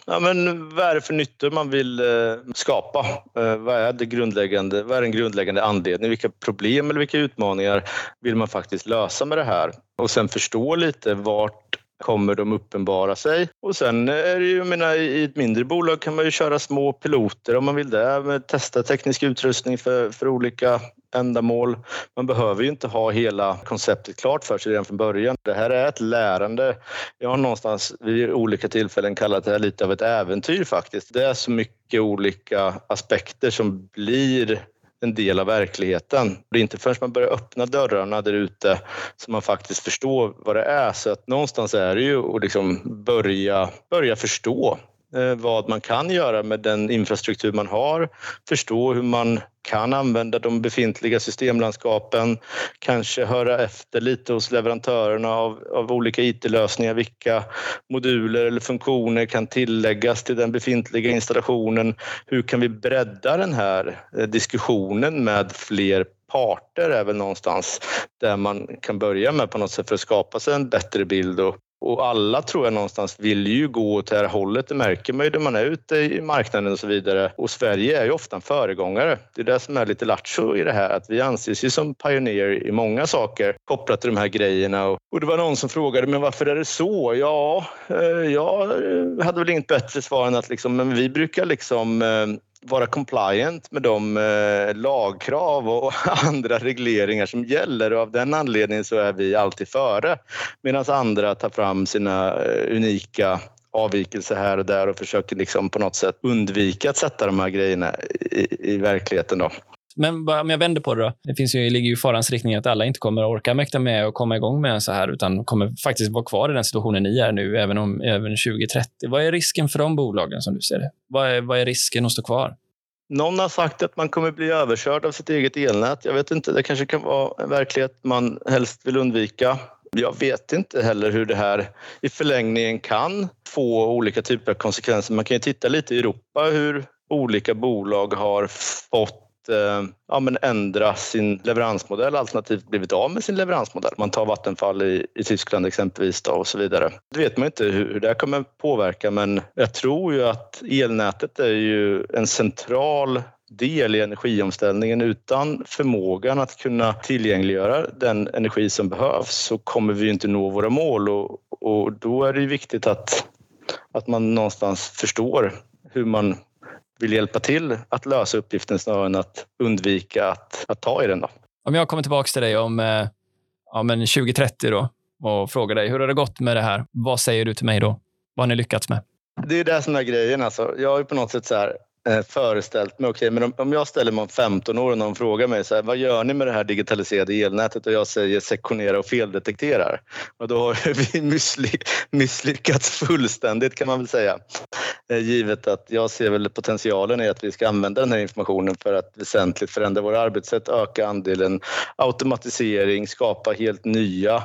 Ja, men vad är det för nyttor man vill eh, skapa? Eh, vad, är det grundläggande, vad är den grundläggande anledningen? Vilka problem eller vilka utmaningar vill man faktiskt lösa med det här? Och sen förstå lite vart kommer de uppenbara sig. Och sen är det ju, jag menar, i ett mindre bolag kan man ju köra små piloter om man vill det, testa teknisk utrustning för, för olika ändamål. Man behöver ju inte ha hela konceptet klart för sig redan från början. Det här är ett lärande. Jag har någonstans vid olika tillfällen kallat det här lite av ett äventyr faktiskt. Det är så mycket olika aspekter som blir en del av verkligheten. Det är inte förrän man börjar öppna dörrarna där ute som man faktiskt förstår vad det är. Så att någonstans är det ju att liksom börja, börja förstå Eh, vad man kan göra med den infrastruktur man har, förstå hur man kan använda de befintliga systemlandskapen, kanske höra efter lite hos leverantörerna av, av olika IT-lösningar, vilka moduler eller funktioner kan tilläggas till den befintliga installationen? Hur kan vi bredda den här eh, diskussionen med fler parter är väl någonstans där man kan börja med på något sätt för att skapa sig en bättre bild och och alla tror jag någonstans vill ju gå åt det här hållet. Det märker man ju när man är ute i marknaden och så vidare. Och Sverige är ju ofta en föregångare. Det är det som är lite lattjo i det här, att vi anses ju som pioneer i många saker kopplat till de här grejerna. Och det var någon som frågade, men varför är det så? Ja, eh, jag hade väl inget bättre svar än att liksom, men vi brukar liksom eh, vara compliant med de eh, lagkrav och andra regleringar som gäller och av den anledningen så är vi alltid före medan andra tar fram sina eh, unika avvikelser här och där och försöker liksom på något sätt undvika att sätta de här grejerna i, i verkligheten. Då. Men om jag vänder på det då. Det finns ju, ligger ju farans riktning att alla inte kommer orka mäkta med och komma igång med så här, utan kommer faktiskt vara kvar i den situationen ni är nu, även om även 2030. Vad är risken för de bolagen som du ser det? Vad är, vad är risken att stå kvar? Någon har sagt att man kommer bli överkörd av sitt eget elnät. Jag vet inte, det kanske kan vara en verklighet man helst vill undvika. Jag vet inte heller hur det här i förlängningen kan få olika typer av konsekvenser. Man kan ju titta lite i Europa hur olika bolag har fått Eh, ja, men ändra sin leveransmodell alternativt blivit av med sin leveransmodell. Man tar Vattenfall i, i Tyskland exempelvis då, och så vidare. Det vet man inte hur, hur det kommer påverka men jag tror ju att elnätet är ju en central del i energiomställningen. Utan förmågan att kunna tillgängliggöra den energi som behövs så kommer vi inte nå våra mål och, och då är det viktigt att, att man någonstans förstår hur man vill hjälpa till att lösa uppgiften snarare än att undvika att, att ta i den. Då. Om jag kommer tillbaka till dig om eh, ja, men 2030 då och frågar dig hur har det gått med det här? Vad säger du till mig då? Vad har ni lyckats med? Det är det som är grejen. Alltså. Jag har på något sätt så här, eh, föreställt mig, okej, okay, men om, om jag ställer mig om 15 år och någon frågar mig så här, vad gör ni med det här digitaliserade elnätet och jag säger sektionera och feldetekterar. Och då har vi misslyckats fullständigt kan man väl säga. Eh, givet att jag ser väl potentialen i att vi ska använda den här informationen för att väsentligt förändra våra arbetssätt, öka andelen automatisering, skapa helt nya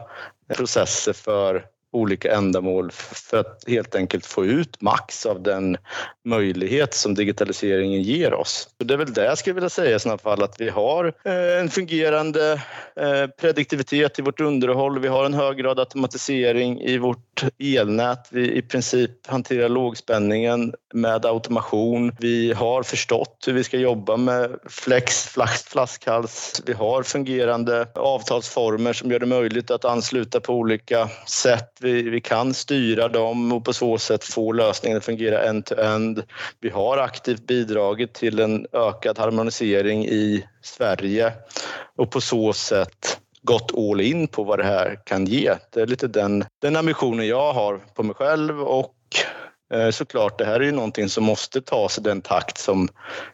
processer för olika ändamål för att helt enkelt få ut max av den möjlighet som digitaliseringen ger oss. det är väl det jag skulle vilja säga i sådana fall att vi har eh, en fungerande eh, prediktivitet i vårt underhåll. Vi har en hög grad automatisering i vårt elnät. Vi i princip hanterar lågspänningen med automation. Vi har förstått hur vi ska jobba med flex, flaskhals. Vi har fungerande avtalsformer som gör det möjligt att ansluta på olika sätt vi, vi kan styra dem och på så sätt få lösningen att fungera end-to-end. Vi har aktivt bidragit till en ökad harmonisering i Sverige och på så sätt gått all in på vad det här kan ge. Det är lite den, den ambitionen jag har på mig själv och Eh, såklart, det här är ju någonting som måste tas i den takt som,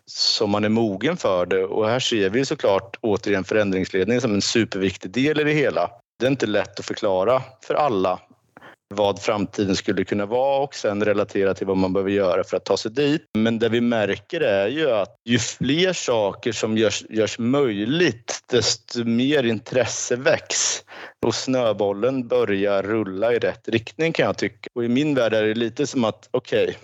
som man är mogen för det och här ser vi såklart återigen förändringsledningen som en superviktig del i det hela. Det är inte lätt att förklara för alla vad framtiden skulle kunna vara och sen relatera till vad man behöver göra för att ta sig dit. Men det vi märker är ju att ju fler saker som görs, görs möjligt desto mer intresse väcks och snöbollen börjar rulla i rätt riktning kan jag tycka. Och i min värld är det lite som att okej, okay,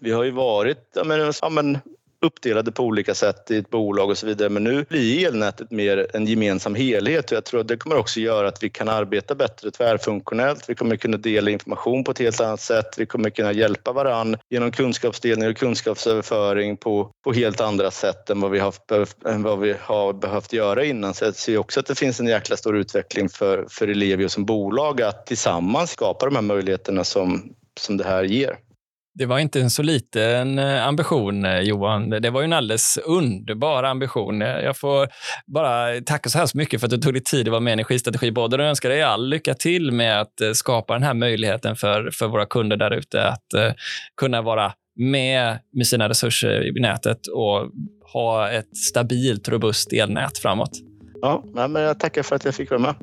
vi har ju varit ja men, ja men, uppdelade på olika sätt i ett bolag och så vidare. Men nu blir elnätet mer en gemensam helhet och jag tror att det kommer också göra att vi kan arbeta bättre tvärfunktionellt. Vi kommer kunna dela information på ett helt annat sätt. Vi kommer kunna hjälpa varann genom kunskapsdelning och kunskapsöverföring på, på helt andra sätt än vad vi har, än vad vi har behövt göra innan. Så jag ser också att det finns en jäkla stor utveckling för, för Ellevio som bolag att tillsammans skapa de här möjligheterna som, som det här ger. Det var inte en så liten eh, ambition, eh, Johan. Det var ju en alldeles underbar ambition. Eh, jag får bara tacka så hemskt mycket för att du tog dig tid att vara med i Energistrategipodden och önskar dig all lycka till med att skapa den här möjligheten för, för våra kunder där ute att kunna vara med med sina resurser i nätet och ha ett stabilt, robust elnät framåt. Ja, men jag tackar för att jag fick vara med.